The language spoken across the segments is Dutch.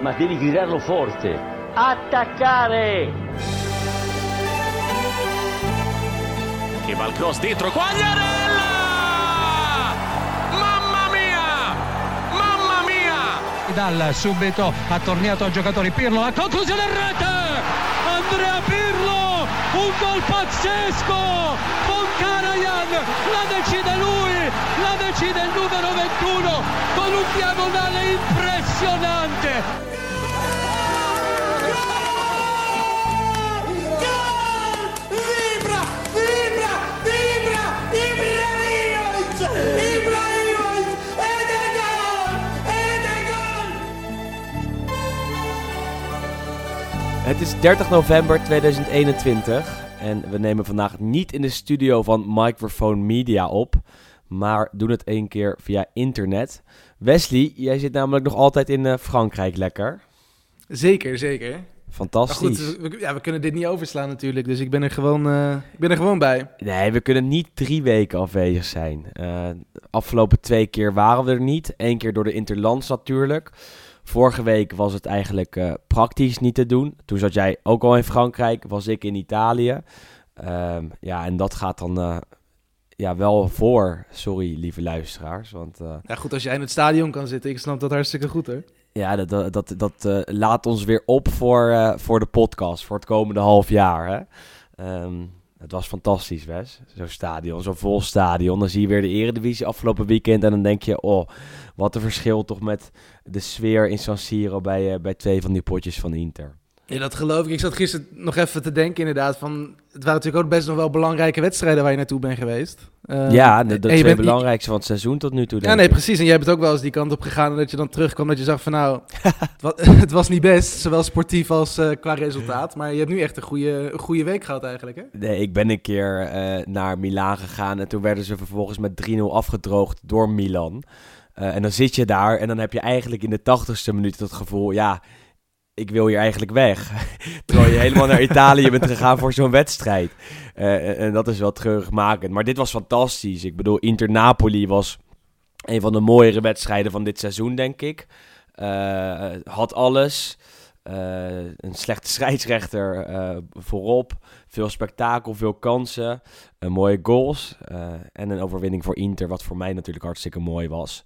ma devi gridarlo forte. Attaccare! Che va il cross dentro, Quagliarella! Mamma mia! Mamma mia! Dal subito ha tornato a giocatori Pirlo, la conclusione in rete! Andrea Pirlo! Un gol pazzesco! Boncarayan la decide lui, la decide il numero 21 con un diagonale impressionante! Het is 30 november 2021 en we nemen vandaag niet in de studio van Microphone Media op, maar doen het één keer via internet. Wesley, jij zit namelijk nog altijd in eh, Frankrijk lekker. Zeker, zeker. Maar Fantastisch. goed, we, ja, we kunnen dit niet overslaan natuurlijk, dus ik ben er gewoon, eh, ik ben er gewoon bij. Nee, we kunnen niet drie weken afwezig zijn. Eh, afgelopen twee keer waren we er niet. Eén keer door de Interlands natuurlijk. Vorige week was het eigenlijk eh, praktisch niet te doen. Toen zat jij ook al in Frankrijk, was ik in Italië. Ehm, ja, en dat gaat dan eh, ja, wel voor. Sorry, lieve luisteraars. Want eh, Ja goed, als jij in het stadion kan zitten, ik snap dat hartstikke goed hoor. ja, dat, dat, dat, dat laat ons weer op voor, voor de podcast, voor het komende half jaar. Hè? Ehm, het was fantastisch, Wes. Zo'n stadion, zo'n vol stadion. Dan zie je weer de eredivisie afgelopen weekend en dan denk je... oh, wat een verschil toch met de sfeer in San Siro bij, eh, bij twee van die potjes van Inter. Ja, dat geloof ik. Ik zat gisteren nog even te denken inderdaad van... Het waren natuurlijk ook best nog wel belangrijke wedstrijden waar je naartoe bent geweest. Eh, ja, de, twee bent- belangrijkste van het seizoen tot nu toe, Ja, nee, ik. precies. En jij bent ook wel eens die kant op gegaan en dat je dan terugkwam dat je zag van nou, het, wa- het was niet best, zowel sportief als eh, qua resultaat. Maar je hebt nu echt een goede, een goede week gehad eigenlijk, hè? Nee, ik ben een keer eh, naar Milaan gegaan en toen werden ze vervolgens met 3-0 afgedroogd door Milan. Eh, en dan zit je daar en dan heb je eigenlijk in de tachtigste minuut het gevoel, ja, ik wil hier eigenlijk weg. Terwijl je helemaal naar Italië bent gegaan voor zo'n wedstrijd. Eh, en- dat is wel treurigmakend. Maar dit was fantastisch. Ik bedoel, Inter-Napoli was een van de mooiere wedstrijden van dit seizoen, denk ik. Eh, had alles. Een slechte scheidsrechter voorop. Veel spektakel, veel kansen. mooie goals. en een overwinning voor Inter, wat voor mij natuurlijk hartstikke mooi was.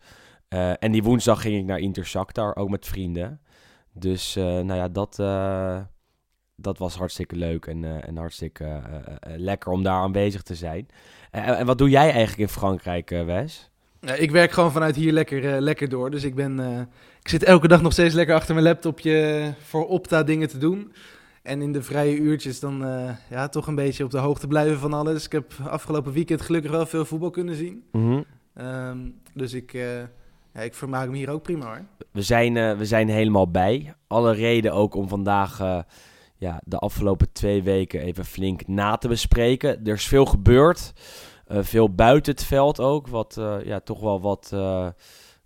Eh, en die woensdag ging ik naar Inter Shakhtar, ook met vrienden. Dus eh, nou ja, dat, eh, dat was hartstikke leuk en, en hartstikke lekker om daar aanwezig te zijn. En wat doe jij eigenlijk in Frankrijk, Wes? Ik werk gewoon vanuit hier lekker, lekker door. Dus ik ben, ik zit elke dag nog steeds lekker achter mijn laptopje voor Opta dingen te doen. En in de vrije uurtjes dan ja, toch een beetje op de hoogte blijven van alles. Ik heb afgelopen weekend gelukkig wel veel voetbal kunnen zien. Mhm. Ehm, dus ik, ja, ik vermaak me hier ook prima hoor. We zijn, eh, we zijn helemaal bij. Alle reden ook om vandaag eh, ja, de afgelopen twee weken even flink na te bespreken. Er is veel gebeurd. Eh, veel buiten het veld ook. Wat ja, toch wel wat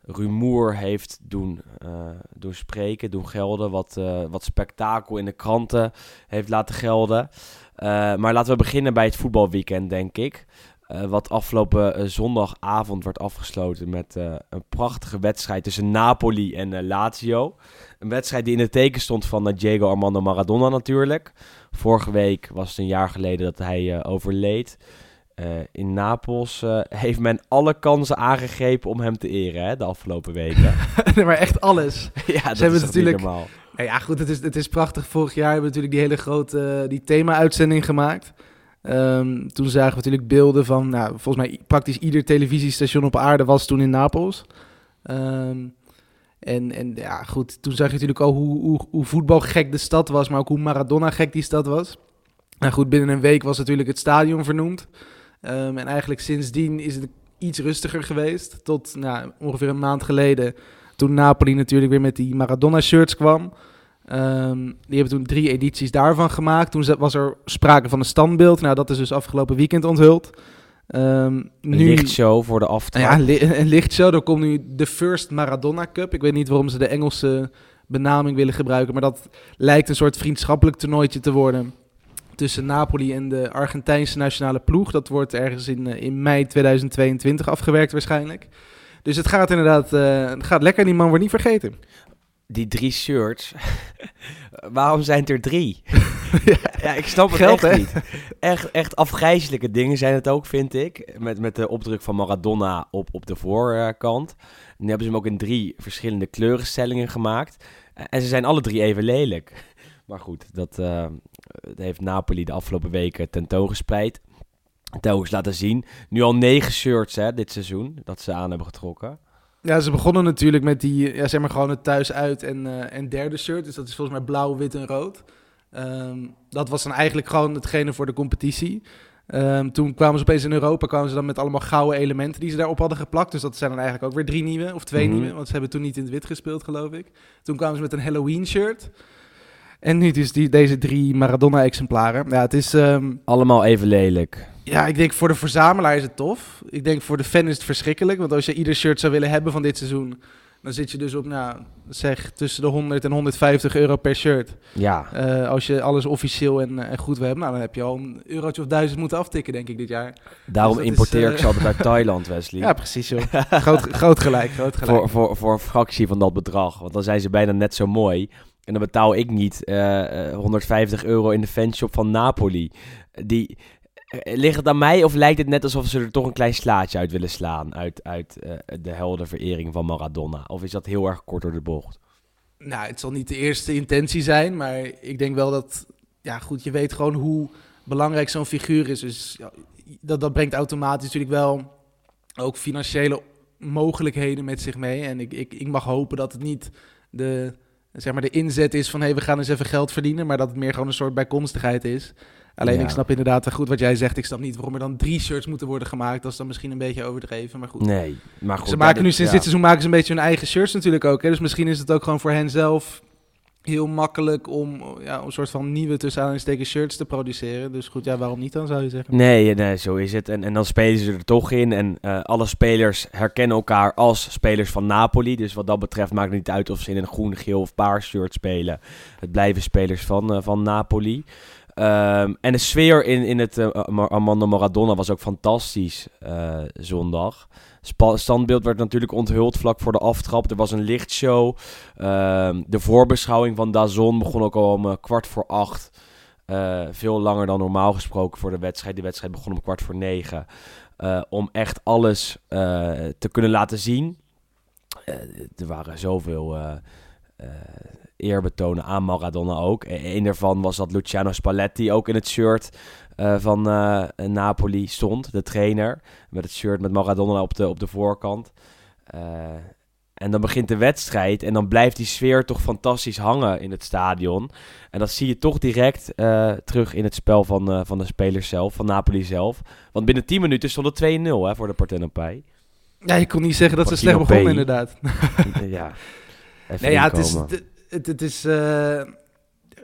rumoer heeft doen, doen spreken, doen gelden. Wat, wat spektakel in de kranten heeft laten gelden. Maar laten we beginnen bij het voetbalweekend, denk ik. Eh, wat afgelopen eh, zondagavond werd afgesloten met eh, een prachtige wedstrijd tussen Napoli en Lazio. Een wedstrijd die in het teken stond van Diego Armando Maradona natuurlijk. Vorige week was het een jaar geleden dat hij overleed. In Napels heeft men alle kansen aangegrepen om hem te eren hè, de afgelopen weken. Nee, maar echt alles. ja, dat hebben is natuurlijk- normaal. Nou ja, goed, het is, het is prachtig. Vorig jaar hebben we natuurlijk die hele grote die thema-uitzending gemaakt. Ehm, toen zagen we natuurlijk beelden van, nou, volgens mij praktisch ieder televisiestation op aarde was toen in Napels. Ehm, en, en ja, goed, toen zag je natuurlijk al hoe, hoe, hoe voetbalgek de stad was, maar ook hoe Maradona gek die stad was. Nou goed, binnen een week was natuurlijk het stadion vernoemd. Ehm, en eigenlijk sindsdien is het iets rustiger geweest. Tot nou, ongeveer een maand geleden, toen Napoli natuurlijk weer met die Maradona-shirts kwam. Ehm, die hebben toen drie edities daarvan gemaakt. Toen was er sprake van een standbeeld. Nou, dat is dus afgelopen weekend onthuld. Ehm, Een lichtshow voor de aftrap. ja, li- een lichtshow. Er komt nu de First Maradona Cup. Ik weet niet waarom ze de Engelse benaming willen gebruiken. Maar dat lijkt een soort vriendschappelijk toernooitje te worden. Tussen Napoli en de Argentijnse nationale ploeg. Dat wordt ergens in, eh, in mei 2022 afgewerkt waarschijnlijk. Dus het gaat inderdaad eh, het gaat lekker. Die man wordt niet vergeten. Die drie shirts, waarom zijn het er drie? ja. ik snap het Geld, echt hè? niet. Echt, echt afgrijzelijke dingen zijn het ook, vind ik. Met, met de opdruk van Maradona op, op de voorkant. Nu hebben ze hem ook in drie verschillende kleurenstellingen gemaakt. En ze zijn alle drie even lelijk. Maar goed, dat eh, dat heeft Napoli de afgelopen weken tentoongespreid. Telkens laten zien. Nu al negen shirts hè, dit seizoen dat ze aan hebben getrokken. Ja, ze begonnen natuurlijk met die, ja, zeg maar gewoon het thuis uit en, eh, en derde shirt. Dus dat is volgens mij blauw, wit en rood. Ehm, dat was dan eigenlijk gewoon hetgene voor de competitie. Ehm, toen kwamen ze opeens in Europa, kwamen ze dan met allemaal gouden elementen die ze daarop hadden geplakt. Dus dat zijn dan eigenlijk ook weer drie nieuwe, of twee Mhm. nieuwe. Want ze hebben toen niet in het wit gespeeld, geloof ik. Toen kwamen ze met een Halloween shirt. En nu dus die, deze drie Maradona-exemplaren. Ja, het is... ehm, Allemaal even lelijk. Ja, ik denk voor de verzamelaar is het tof. Ik denk voor de fan is het verschrikkelijk. Want als je ieder shirt zou willen hebben van dit seizoen... dan zit je dus op, nou, zeg tussen de 100 en 150 euro per shirt. Ja, Eh, als je alles officieel en, eh, en goed wil hebben... nou, dan heb je al een eurotje of duizend moeten aftikken, denk ik, dit jaar. daarom is, importeer ik eh, ze altijd uit Thailand, Wesley. Ja, precies, joh. groot, groot gelijk, groot gelijk. voor, voor, voor een fractie van dat bedrag. Want dan zijn ze bijna net zo mooi. En dan betaal ik niet eh, eh, 150 euro in de fanshop van Napoli. Die, eh, ligt het aan mij of lijkt het net alsof ze er toch een klein slaatje uit willen slaan... uit, uit eh, de helder verering van Maradona? Of is dat heel erg kort door de bocht? Nou, het zal niet de eerste intentie zijn, maar ik denk wel dat, ja goed, je weet gewoon hoe belangrijk zo'n figuur is. Dus dat, dat brengt automatisch natuurlijk wel ook financiële mogelijkheden met zich mee. En ik, ik, ik mag hopen dat het niet de, zeg maar de inzet is van, hé, hey, we gaan eens even geld verdienen, maar dat het meer gewoon een soort bijkomstigheid is. Alleen Ja. ik snap inderdaad goed wat jij zegt. Ik snap niet waarom er dan drie shirts moeten worden gemaakt. Dat is dan misschien een beetje overdreven, maar goed. Nee, maar goed. Ze maken nu sinds ja. dit seizoen maken ze een beetje hun eigen shirts natuurlijk ook. Hè? Dus misschien is het ook gewoon voor hen zelf heel makkelijk om ja, een soort van nieuwe tussen aanhalingstekens shirts te produceren. Dus goed, ja, waarom niet dan zou je zeggen? Nee, nee, zo is het. En, en dan spelen ze er toch in. En eh, alle spelers herkennen elkaar als spelers van Napoli. Dus wat dat betreft maakt het niet uit of ze in een groen, geel of paars shirt spelen. Het blijven spelers van, eh, van Napoli. Ehm, en de sfeer in, in het eh, Armando Maradona was ook fantastisch eh, zondag. Standbeeld werd natuurlijk onthuld vlak voor de aftrap. Er was een lichtshow. Ehm, de voorbeschouwing van Dazon begon ook al om eh, kwart voor acht. Veel langer dan normaal gesproken voor de wedstrijd. De wedstrijd begon om kwart voor negen. Om echt alles te kunnen laten zien. Er waren zoveel eerbetonen aan Maradona ook. E- Een daarvan was dat Luciano Spalletti ook in het shirt eh, van eh, Napoli stond. De trainer. Met het shirt met Maradona op de, op de voorkant. Eh, en dan begint de wedstrijd en dan blijft die sfeer toch fantastisch hangen in het stadion. En dat zie je toch direct terug in het spel van, van de spelers zelf, van Napoli zelf. Want binnen 10 minuten stond het 2-0 hè, voor de Partenopij. Ja, je kon niet zeggen dat ze slecht begonnen inderdaad. ja. Nee, ja, het is. Het, het, is eh,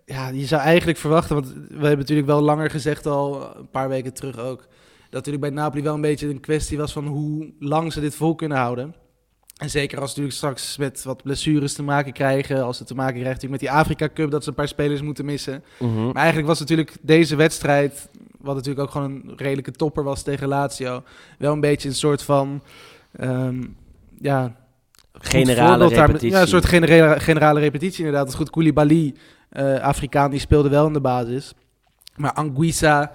ja, je zou eigenlijk verwachten, want we hebben natuurlijk wel langer gezegd al, een paar weken terug ook, dat natuurlijk bij Napoli wel een beetje een kwestie was van hoe lang ze dit vol kunnen houden. En zeker als ze natuurlijk straks met wat blessures te maken krijgen, als ze te maken krijgen met die Afrika Cup, dat ze een paar spelers moeten missen. Mhm. Maar eigenlijk was natuurlijk deze wedstrijd, wat natuurlijk ook gewoon een redelijke topper was tegen Lazio, wel een beetje een soort van, ehm, ja, Generale voorbeeld daar- repetitie. Ja, een soort generale, generale repetitie inderdaad. Dat is goed. Koulibaly, eh Afrikaan, die speelde wel in de basis. Maar Anguissa,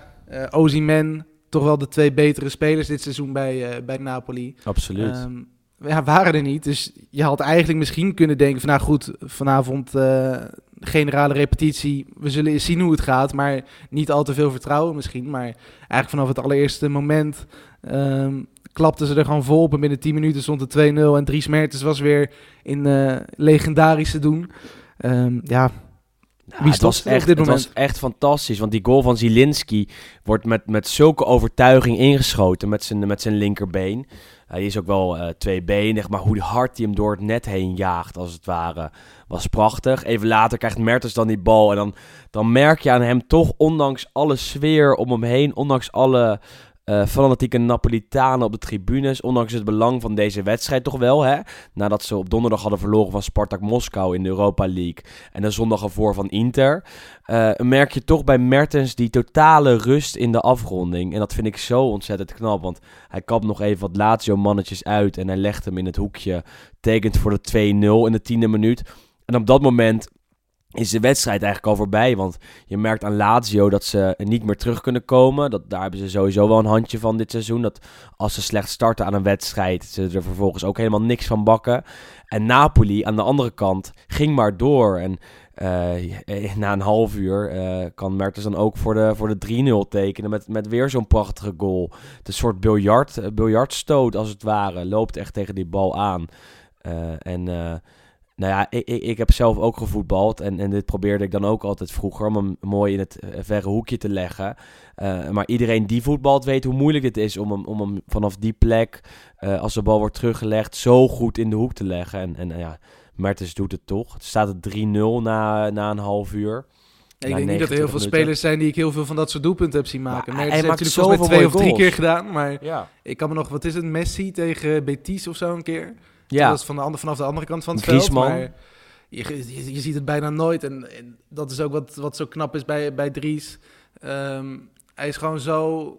Ozyman, toch wel de twee betere spelers dit seizoen bij, eh, bij Napoli. Absoluut. Ehm, ja, waren er niet. Dus je had eigenlijk misschien kunnen denken van... nou goed, vanavond generale repetitie. We zullen eens zien hoe het gaat. Maar niet al te veel vertrouwen misschien. Maar eigenlijk vanaf het allereerste moment... ehm, klapten ze er gewoon vol op. En binnen 10 minuten stond het 2-0. En Dries Mertens was weer in eh legendarische doen. Ehm, ja, Wie het, was echt, dit het was echt fantastisch. Want die goal van Zielinski wordt met, met zulke overtuiging ingeschoten met zijn, met zijn linkerbeen. Hij is ook wel eh, tweebenig, maar hoe hard hij hem door het net heen jaagt, als het ware, was prachtig. Even later krijgt Mertens dan die bal. En dan, dan merk je aan hem toch, ondanks alle sfeer om hem heen, ondanks alle eh, fanatieke Napolitanen op de tribunes, ondanks het belang van deze wedstrijd toch wel, hè? Nadat ze op donderdag hadden verloren van Spartak Moskou in de Europa League en de zondag ervoor van Inter, eh, merk je toch bij Mertens die totale rust in de afronding. En dat vind ik zo ontzettend knap, want hij kapt nog even wat Lazio-mannetjes uit en hij legt hem in het hoekje, tekent voor de 2-0 in de tiende minuut. En op dat moment is de wedstrijd eigenlijk al voorbij. Want je merkt aan Lazio dat ze niet meer terug kunnen komen. Dat, daar hebben ze sowieso wel een handje van dit seizoen. Dat als ze slecht starten aan een wedstrijd, ze er vervolgens ook helemaal niks van bakken. En Napoli aan de andere kant ging maar door. En eh, na een half uur eh, kan Mertens dan ook voor de, voor de 3-0 tekenen met, met weer zo'n prachtige goal. Het een soort biljart, eh, biljartstoot als het ware. Loopt echt tegen die bal aan. en nou ja, ik, ik, ik, heb zelf ook gevoetbald. En, en dit probeerde ik dan ook altijd vroeger om hem mooi in het verre hoekje te leggen. maar iedereen die voetbalt weet hoe moeilijk het is om hem, om hem vanaf die plek, als de bal wordt teruggelegd, zo goed in de hoek te leggen. En, en ja, Mertens doet het toch. Het staat het 3-0 na, na een half uur. ik denk niet dat er heel veel spelers zijn die ik heel veel van dat soort doelpunten heb zien maken. Maar, hij maakt natuurlijk twee of drie keer gedaan. Maar ja. ik kan me nog, wat is het, Messi tegen Betis of zo een keer? Ja. Dat is van de andere, vanaf de andere kant van het Griezmann. veld. Maar je, je, je, ziet het bijna nooit. En, en, dat is ook wat, wat zo knap is bij, bij Dries. Um, hij is gewoon zo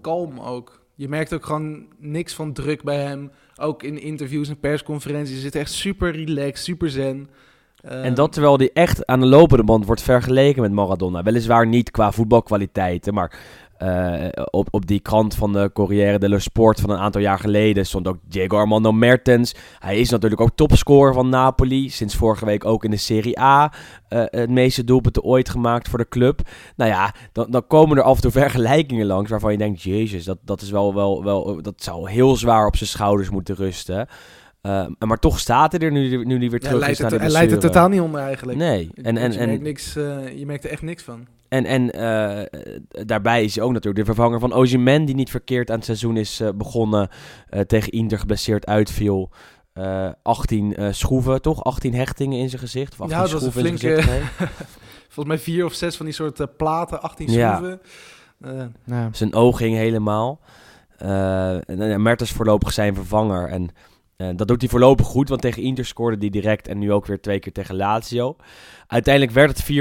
kalm ook. Je merkt ook gewoon niks van druk bij hem. Ook in interviews en persconferenties. zit echt super relaxed, super zen. en ehm, dat terwijl hij echt aan de lopende band wordt vergeleken met Maradona. Weliswaar niet qua voetbalkwaliteiten, maar uh, op, op die krant van de Corriere dello Sport van een aantal jaar geleden stond ook Diego Armando Mertens. Hij is natuurlijk ook topscorer van Napoli. Sinds vorige week ook in de Serie A uh, het meeste doelpunten ooit gemaakt voor de club. Nou ja, dan, dan komen er af en toe vergelijkingen langs waarvan je denkt, jezus, dat, dat, is wel, wel, wel, dat zou heel zwaar op zijn schouders moeten rusten. Uh, maar toch staat hij er nu, nu hij weer terug ja, is naar de Hij leidt er totaal niet onder eigenlijk. Nee. En, en, je, en, merkt niks, uh, je merkt er echt niks van. En, en uh, daarbij is hij ook natuurlijk de vervanger van Ozyman, die niet verkeerd aan het seizoen is begonnen. tegen Inter geblesseerd uitviel. 18 schroeven, toch? 18 hechtingen in zijn gezicht. Of 18 ja, dat was schroeven een flinke... Volgens mij vier of zes van die soort platen, 18 schroeven. Ja. Zijn oog ging helemaal. en, Mertens voorlopig zijn vervanger. En uh, dat doet hij voorlopig goed, want tegen Inter scoorde hij direct en nu ook weer twee keer tegen Lazio. Uiteindelijk werd het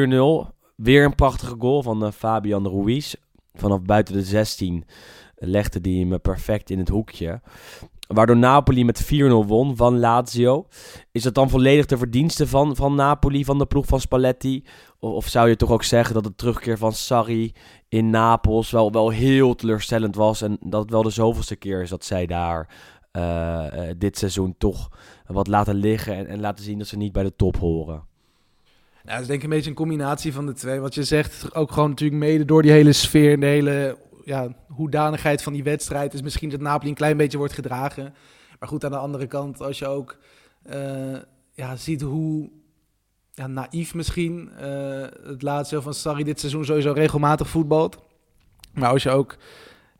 4-0. Weer een prachtige goal van uh, Fabian Ruiz. Vanaf buiten de 16 legde hij hem perfect in het hoekje. Waardoor Napoli met 4-0 won van Lazio. Is dat dan volledig de verdienste van, van Napoli, van de ploeg van Spalletti? Of, zou je toch ook zeggen dat de terugkeer van Sarri in Napels wel, wel heel teleurstellend was? En dat het wel de zoveelste keer is dat zij daar uh, dit seizoen toch wat laten liggen en, en, laten zien dat ze niet bij de top horen. Ja, dat is denk ik een beetje een combinatie van de twee. Wat je zegt, ook gewoon natuurlijk mede door die hele sfeer, de hele ja, hoedanigheid van die wedstrijd, is misschien dat Napoli een klein beetje wordt gedragen. Maar goed, aan de andere kant, als je ook uh, ja, ziet hoe ja, naïef misschien uh, het laatste van Sarri dit seizoen sowieso regelmatig voetbalt. Maar als je ook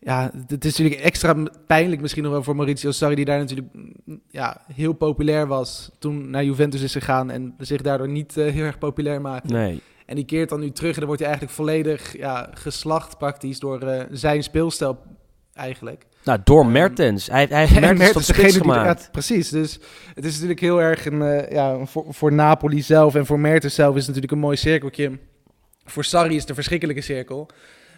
ja, het is natuurlijk extra pijnlijk misschien nog wel voor Maurizio Sarri, die daar natuurlijk ja, heel populair was toen naar Juventus is gegaan en zich daardoor niet uh, heel erg populair maakte. Nee. En die keert dan nu terug en dan wordt hij eigenlijk volledig ja, geslacht praktisch door uh, zijn speelstijl eigenlijk. Nou, door Mertens. Hij, hij heeft Mertens, Mertens tot spits gemaakt. Die, ja, precies, dus het is natuurlijk heel erg een, uh, ja, voor, voor Napoli zelf en voor Mertens zelf is het natuurlijk een mooi cirkeltje. Voor Sarri is het een verschrikkelijke cirkel.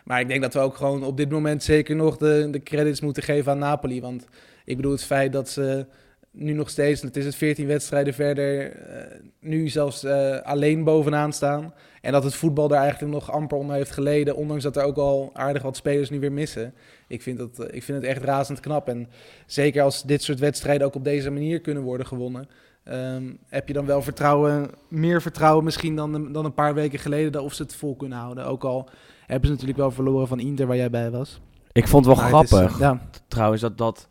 Maar ik denk dat we ook gewoon op dit moment zeker nog de, de credits moeten geven aan Napoli. Want ik bedoel, het feit dat ze nu nog steeds, het is het 14 wedstrijden verder, uh, nu zelfs uh, alleen bovenaan staan. En dat het voetbal daar eigenlijk nog amper onder heeft geleden, ondanks dat er ook al aardig wat spelers nu weer missen. Ik vind, dat, uh, ik vind het echt razend knap. En zeker als dit soort wedstrijden ook op deze manier kunnen worden gewonnen, um, heb je dan wel vertrouwen, meer vertrouwen misschien dan, dan een paar weken geleden, of ze het vol kunnen houden. Ook al hebben ze natuurlijk wel verloren van Inter, waar jij bij was. Ik vond het wel grappig, is, ja. trouwens, dat, dat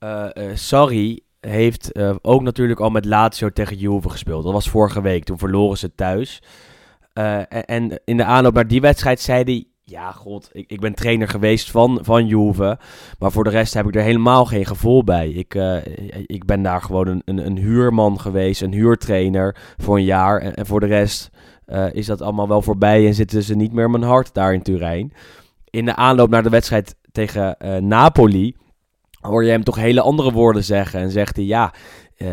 uh, uh, Sarri heeft uh, ook natuurlijk al met Lazio tegen Juve gespeeld. Dat was vorige week, toen verloren ze thuis. En, en, in de aanloop naar die wedstrijd zei hij... Ja, god, ik, ik ben trainer geweest van, van Juve. Maar voor de rest heb ik er helemaal geen gevoel bij. Ik, ik ben daar gewoon een, een, een, huurman geweest, een huurtrainer voor een jaar. En, en voor de rest uh, is dat allemaal wel voorbij en zitten ze niet meer mijn hart daar in Turijn. In de aanloop naar de wedstrijd tegen uh, Napoli hoor je hem toch hele andere woorden zeggen. En zegt hij, ja, eh,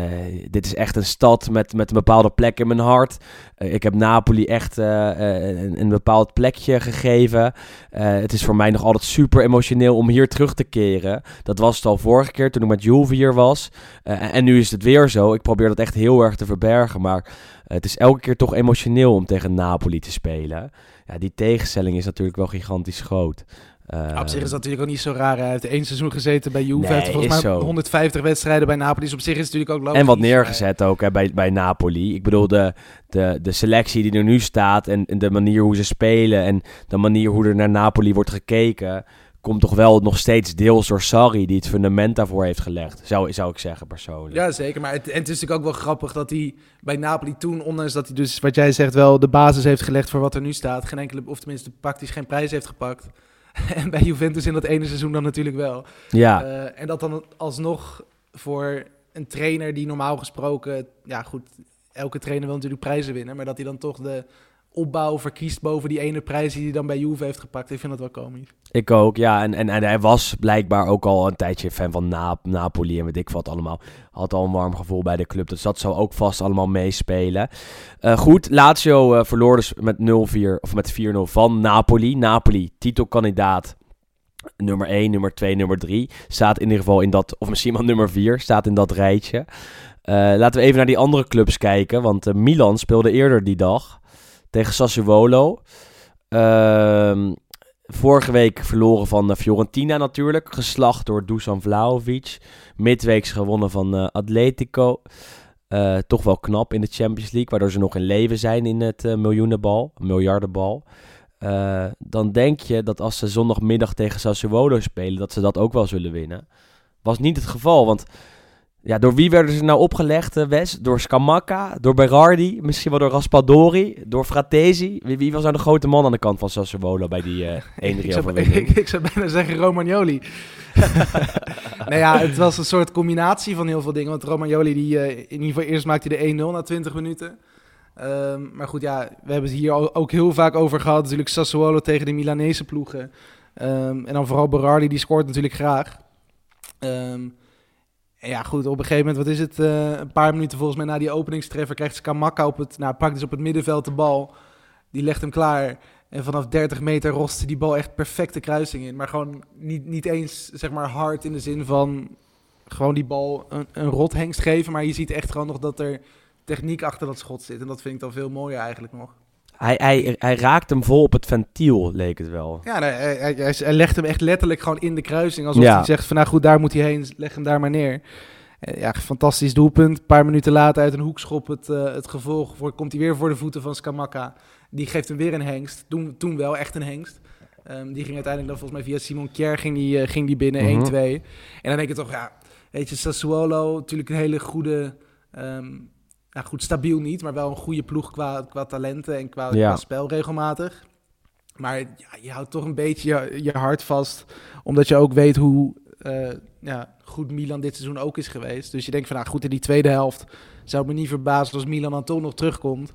dit is echt een stad met, met een bepaalde plek in mijn hart. Eh, ik heb Napoli echt eh, een, een bepaald plekje gegeven. Het is voor mij nog altijd super emotioneel om hier terug te keren. Dat was het al vorige keer toen ik met Juve hier was. En nu is het weer zo. Ik probeer dat echt heel erg te verbergen. Maar het is elke keer toch emotioneel om tegen Napoli te spelen. Ja, die tegenstelling is natuurlijk wel gigantisch groot. Eh, op zich is dat natuurlijk ook niet zo raar. Hij heeft één seizoen gezeten bij Juve. Nee, hij heeft volgens is mij zo. 150 wedstrijden bij Napoli. Dus op zich is het natuurlijk ook logisch. En wat neergezet ook hè, bij, bij Napoli. Ik bedoel, de, de, de selectie die er nu staat en, en de manier hoe ze spelen en de manier hoe er naar Napoli wordt gekeken, komt toch wel nog steeds deels door Sarri, die het fundament daarvoor heeft gelegd, zou, zou ik zeggen persoonlijk. Ja, zeker. Maar het, en het is natuurlijk ook wel grappig dat hij bij Napoli toen, ondanks dat hij dus, wat jij zegt, wel de basis heeft gelegd voor wat er nu staat, geen enkele, of tenminste praktisch geen prijs heeft gepakt. en bij Juventus in dat ene seizoen dan natuurlijk wel. Ja, Eh, en dat dan alsnog voor een trainer die normaal gesproken, ja goed, elke trainer wil natuurlijk prijzen winnen, maar dat hij dan toch de opbouw verkiest boven die ene prijs die hij dan bij Juve heeft gepakt. Ik vind dat wel komisch. ik ook. Ja, en, en, hij was blijkbaar ook al een tijdje fan van Na- Napoli en weet ik wat allemaal. Had al een warm gevoel bij de club, dus dat zou ook vast allemaal meespelen. Eh, goed, Lazio eh, verloor dus met 0-4 of met 4-0 van Napoli. Napoli, titelkandidaat nummer 1, nummer 2, nummer 3. Staat in ieder geval in dat, of misschien wel nummer 4, staat in dat rijtje. Eh, laten we even naar die andere clubs kijken, want Milan speelde eerder die dag tegen Sassuolo. Ehm, vorige week verloren van eh, Fiorentina natuurlijk, geslacht door Dusan Vlahovic. Midweeks gewonnen van eh, Atletico. Eh, toch wel knap in de Champions League, waardoor ze nog in leven zijn in het miljoenenbal, miljardenbal. Dan denk je dat als ze zondagmiddag tegen Sassuolo spelen, dat ze dat ook wel zullen winnen. Was niet het geval, want ja, door wie werden ze nou opgelegd, eh, Wes? Door Scamacca, door Berardi, misschien wel door Raspadori, door Fratesi. Wie, wie was nou de grote man aan de kant van Sassuolo bij die 1-3 ik, zou, overwinning? ik, ik zou bijna zeggen Romagnoli. nou ja, het was een soort combinatie van heel veel dingen. Want Romagnoli, die, eh, in ieder geval eerst maakte hij de 1-0 na 20 minuten. Ehm, maar goed, ja, we hebben het hier ook heel vaak over gehad. Natuurlijk Sassuolo tegen de Milanese ploegen. Ehm, en dan vooral Berardi, die scoort natuurlijk graag. Ehm, ja, goed, op een gegeven moment, wat is het? eh, een paar minuten volgens mij na die openingstreffer krijgt Scamacca op het, nou, praktisch op het middenveld de bal. Die legt hem klaar. En vanaf 30 meter roste die bal echt perfecte kruising in. Maar gewoon niet, niet eens zeg maar hard in de zin van gewoon die bal een, een rothengst geven. Maar je ziet echt gewoon nog dat er techniek achter dat schot zit. En dat vind ik dan veel mooier eigenlijk nog. Hij, hij, hij raakt hem vol op het ventiel, leek het wel. Ja, nee, hij, hij, legt hem echt letterlijk gewoon in de kruising. Alsof Ja. hij zegt van nou goed, daar moet hij heen. Leg hem daar maar neer. Eh, Ja, fantastisch doelpunt. Een paar minuten later uit een hoekschop het, eh, het gevolg. Voor, komt hij weer voor de voeten van Scamacca. Die geeft hem weer een hengst. Toen, toen wel echt een hengst. Ehm, die ging uiteindelijk dan volgens mij via Simon Kjær ging die, eh, ging die binnen Mhm. 1-2. En dan denk je toch, ja, weet je, Sassuolo, natuurlijk een hele goede, ehm, nou goed, stabiel niet, maar wel een goede ploeg qua, qua talenten en qua, Ja. qua spel regelmatig. Maar ja, je houdt toch een beetje je, je hart vast, omdat je ook weet hoe eh, ja, goed Milan dit seizoen ook is geweest. Dus je denkt van, nou goed, in die tweede helft zou het me niet verbazen als Milan dan toch nog terugkomt.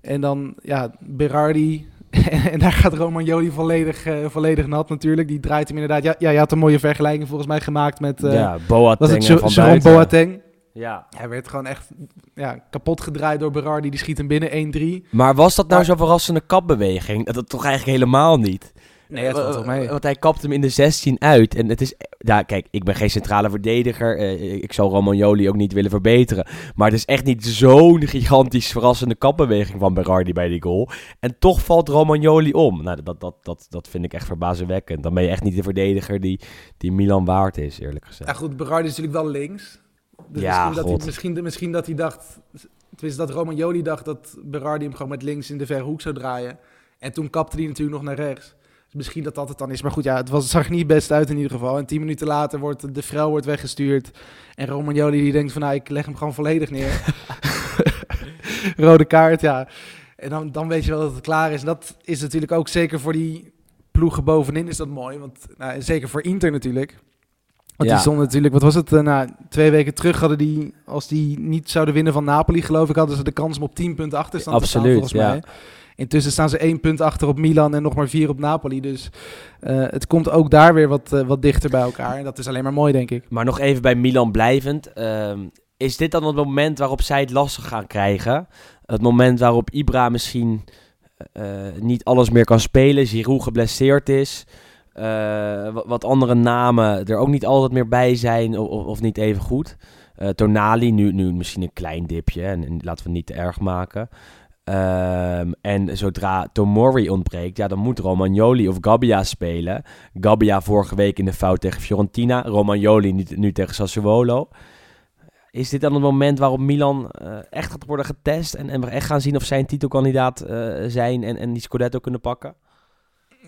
En dan, ja, Berardi. en daar gaat Romagnoli volledig, eh, volledig nat natuurlijk. Die draait hem inderdaad. Ja, ja, je had een mooie vergelijking volgens mij gemaakt met... eh ja, Boateng was het en van. Boateng? Ja. Hij werd gewoon echt ja, kapot gedraaid door Berardi. Die schiet hem binnen 1-3. Maar was dat nou Maar- zo'n verrassende kapbeweging? Dat, dat toch eigenlijk helemaal niet. Nee, het valt toch mee. Want hij kapt hem in de 16 uit. En het is... Ja, kijk, ik ben geen centrale verdediger. eh, ik zou Romagnoli ook niet willen verbeteren. Maar het is echt niet zo'n gigantisch verrassende kapbeweging van Berardi bij die goal. En toch valt Romagnoli om. Nou, dat, dat, dat, dat vind ik echt verbazingwekkend. Dan ben je echt niet de verdediger die, die Milan waard is, eerlijk gezegd. Ja, goed, Berardi is natuurlijk wel links. Dus Ja, misschien, dat hij, misschien, misschien dat hij dacht... Tenminste, dat Romagnoli dacht dat Berardi hem gewoon met links in de verre hoek zou draaien. En toen kapte hij natuurlijk nog naar rechts. Dus misschien dat dat het dan is. Maar goed, ja, het, was, het zag niet best uit in ieder geval. En tien minuten later wordt de vrouw wordt weggestuurd. En Romagnoli die denkt van, nou, ik leg hem gewoon volledig neer. Rode kaart, ja. En dan, dan weet je wel dat het klaar is. En dat is natuurlijk ook zeker voor die ploegen bovenin is dat mooi. Want nou, zeker voor Inter natuurlijk. Want Ja. die stonden natuurlijk, wat was het, nou, twee weken terug hadden die, als die niet zouden winnen van Napoli, geloof ik, hadden ze de kans om op 10 punten achterstand te Absoluut, staan, volgens ja. mij. Intussen staan ze één punt achter op Milan en nog maar vier op Napoli. Dus eh, het komt ook daar weer wat, eh, wat dichter bij elkaar. En dat is alleen maar mooi, denk ik. Maar nog even bij Milan blijvend. Ehm, is dit dan het moment waarop zij het lastig gaan krijgen? Het moment waarop Ibra misschien niet alles meer kan spelen, Giroud geblesseerd is, wat, wat andere namen er ook niet altijd meer bij zijn of, of, niet even goed. Eh, Tonali, nu, nu misschien een klein dipje en, en laten we het niet te erg maken. Ehm, en zodra Tomori ontbreekt, ja, dan moet Romagnoli of Gabbia spelen. Gabbia vorige week in de fout tegen Fiorentina. Romagnoli nu, nu tegen Sassuolo. Is dit dan het moment waarop Milan eh, echt gaat worden getest en, en we echt gaan zien of zij een titelkandidaat eh, zijn en, en die Scudetto kunnen pakken?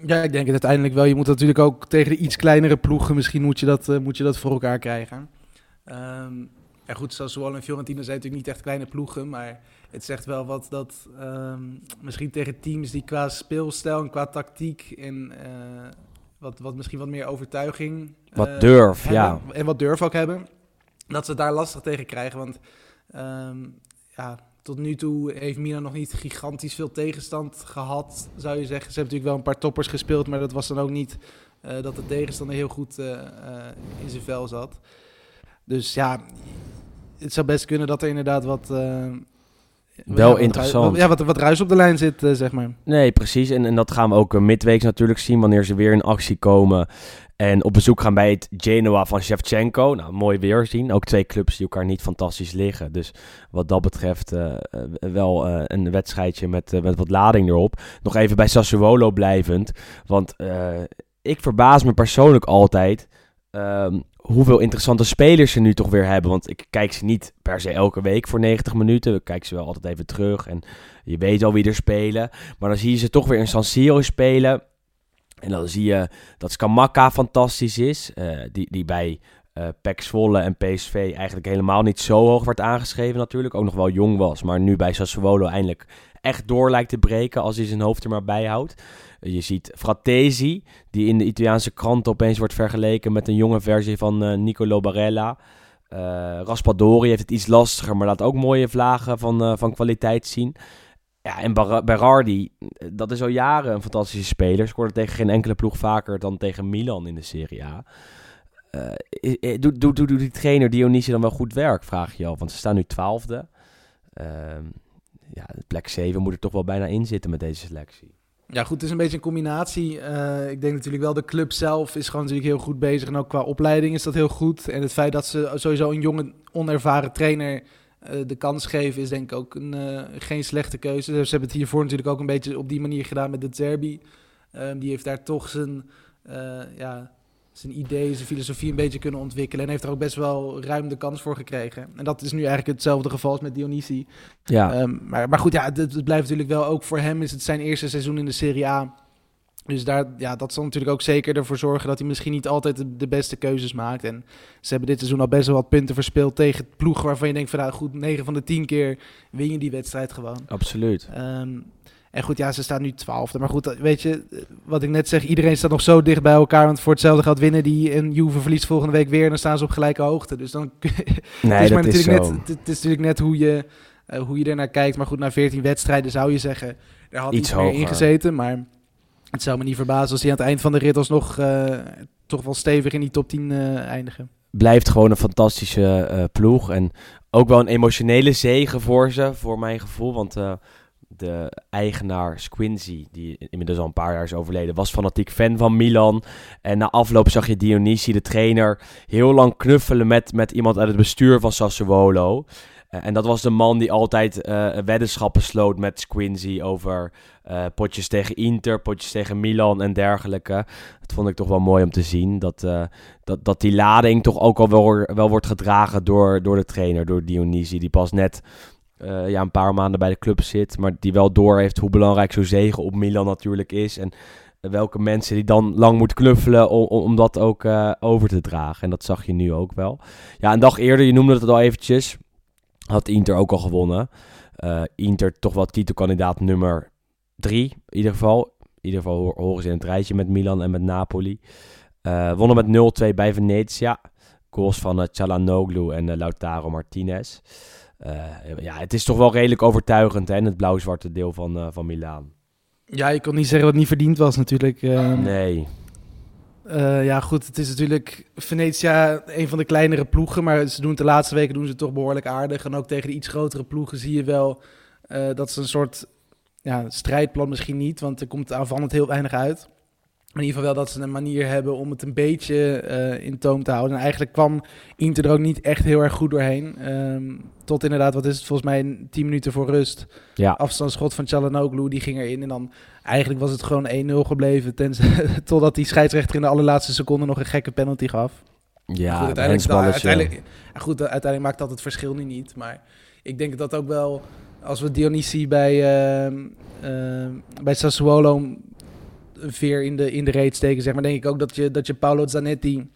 Ja, ik denk het uiteindelijk wel. Je moet natuurlijk ook tegen de iets kleinere ploegen, misschien moet je dat, eh, moet je dat voor elkaar krijgen. Ehm ja, goed, Sassuolo en Fiorentina zijn natuurlijk niet echt kleine ploegen, maar het zegt wel wat dat ehm, misschien tegen teams die qua speelstijl en qua tactiek en eh, wat, wat misschien wat meer overtuiging Wat eh, durf, hebben, ja. En wat durf ook hebben, dat ze daar lastig tegen krijgen. Want ehm, ja, tot nu toe heeft Milan nog niet gigantisch veel tegenstand gehad, zou je zeggen. Ze hebben natuurlijk wel een paar toppers gespeeld, maar dat was dan ook niet eh, dat de tegenstander heel goed eh, eh, in zijn vel zat. Dus ja, het zou best kunnen dat er inderdaad wat... Wel ja, interessant. ja, wat, wat ruis op de lijn zit, eh, zeg maar. Nee, precies. En, en dat gaan we ook eh, midweeks natuurlijk zien wanneer ze weer in actie komen. En op bezoek gaan bij het Genoa van Shevchenko. Nou, mooi weer zien. Ook twee clubs die elkaar niet fantastisch liggen. Dus wat dat betreft eh, wel een wedstrijdje met, met wat lading erop. Nog even bij Sassuolo blijvend. Want ik verbaas me persoonlijk altijd ehm, hoeveel interessante spelers ze nu toch weer hebben. Want ik kijk ze niet per se elke week voor 90 minuten. Ik kijk ze wel altijd even terug. En je weet al wie er spelen. Maar dan zie je ze toch weer in San Siro spelen. En dan zie je dat Skamaka fantastisch is. eh, die, die bij eh PEC Zwolle en PSV eigenlijk helemaal niet zo hoog werd aangeschreven natuurlijk. Ook nog wel jong was. Maar nu bij Sassuolo eindelijk echt door lijkt te breken als hij zijn hoofd er maar bij houdt. Je ziet Fratesi, die in de Italiaanse kranten opeens wordt vergeleken met een jonge versie van eh, Nicolo Barella. Eh Raspadori heeft het iets lastiger, maar laat ook mooie vlagen van, eh, van kwaliteit zien. Ja, en Berardi, dat is al jaren een fantastische speler. Scoorde tegen geen enkele ploeg vaker dan tegen Milan in de Serie A. Eh, Doet doet- doet- doet die trainer Dionisi dan wel goed werk, vraag je af. Want ze staan nu twaalfde. Ehm ja, plek 7 moet er toch wel bijna in zitten met deze selectie. Ja, goed, het is een beetje een combinatie. Eh, ik denk natuurlijk wel, de club zelf is gewoon natuurlijk heel goed bezig. En ook qua opleiding is dat heel goed. En het feit dat ze sowieso een jonge, onervaren trainer eh, de kans geven, is denk ik ook een, eh, geen slechte keuze. Ze hebben het hiervoor natuurlijk ook een beetje op die manier gedaan met de Zerbi. Ehm, die heeft daar toch zijn, ja, zijn idee, zijn filosofie een beetje kunnen ontwikkelen. En heeft er ook best wel ruim de kans voor gekregen. En dat is nu eigenlijk hetzelfde geval als met Dionisi. Ja, Ehm, maar, maar goed, ja, het, het blijft natuurlijk wel ook voor hem is het zijn eerste seizoen in de Serie A. Dus daar, ja, dat zal natuurlijk ook zeker ervoor zorgen dat hij misschien niet altijd de, de beste keuzes maakt. En ze hebben dit seizoen al best wel wat punten verspeeld tegen het ploeg waarvan je denkt van nou goed, 9 van de 10 keer win je die wedstrijd gewoon. absoluut. Ehm, en goed, ja, ze staan nu twaalfde. Maar goed, weet je, wat ik net zeg, iedereen staat nog zo dicht bij elkaar. Want voor hetzelfde gaat winnen die en Juve verliest volgende week weer. En dan staan ze op gelijke hoogte. Dus dan Nee, het is maar dat is zo. net, het, het is natuurlijk net hoe je, eh, hoe je er naar kijkt. Maar goed, na 14 wedstrijden zou je zeggen, er had Iets iets, meer hoger. in gezeten. Maar het zou me niet verbazen als hij aan het eind van de rit alsnog eh, toch wel stevig in die top 10 eh, eindigen. blijft gewoon een fantastische eh, ploeg. En ook wel een emotionele zegen voor ze, voor mijn gevoel. Want eh, de eigenaar Squincy, die inmiddels al een paar jaar is overleden, was fanatiek fan van Milan. En na afloop zag je Dionisi, de trainer, heel lang knuffelen met, met iemand uit het bestuur van Sassuolo. Eh, en dat was de man die altijd eh, weddenschappen sloot met Squincy over eh, potjes tegen Inter, potjes tegen Milan en dergelijke. Dat vond ik toch wel mooi om te zien. Dat, dat, dat die lading toch ook al wel, wel wordt gedragen door, door de trainer, door Dionisi. Die pas net eh, ja, een paar maanden bij de club zit. Maar die wel door heeft hoe belangrijk zo'n zegen op Milan natuurlijk is. En welke mensen die dan lang moet knuffelen om, om, dat ook eh, over te dragen. En dat zag je nu ook wel. Ja, een dag eerder, je noemde het al eventjes, had Inter ook al gewonnen. Eh, Inter toch wel titelkandidaat nummer drie, in ieder geval. In ieder geval ho- horen ze in het rijtje met Milan en met Napoli. Wonnen met 0-2 bij Venezia. Goals van eh Çalhanoğlu en Lautaro Martinez. Eh, ja, het is toch wel redelijk overtuigend, hè, het blauw-zwarte deel van, eh, van Milaan. Ja, je kon niet zeggen het niet verdiend was natuurlijk. eh. Nee, Eh, ja, goed. Het is natuurlijk Venetia een van de kleinere ploegen. Maar ze doen het de laatste weken doen ze toch behoorlijk aardig. En ook tegen de iets grotere ploegen zie je wel dat ze een soort ja, strijdplan misschien niet. Want er komt aanvallend heel weinig uit. In ieder geval wel dat ze een manier hebben om het een beetje eh, in toom te houden. En eigenlijk kwam Inter er ook niet echt heel erg goed doorheen. Ehm, tot inderdaad, wat is het, volgens mij 10 minuten voor rust. Ja. Afstandsschot van Chalanoglu, die ging erin. En dan eigenlijk was het gewoon 1-0 gebleven. Tenzij, totdat die scheidsrechter in de allerlaatste seconde nog een gekke penalty gaf. Ja, goed, uiteindelijk, uiteindelijk, goed, uiteindelijk maakt dat het verschil nu niet. Maar ik denk dat ook wel, als we Dionisi bij, ehm, bij Sassuolo een veer in de, in de reet steken, zeg maar, denk ik ook dat je, dat je Paolo Zanetti,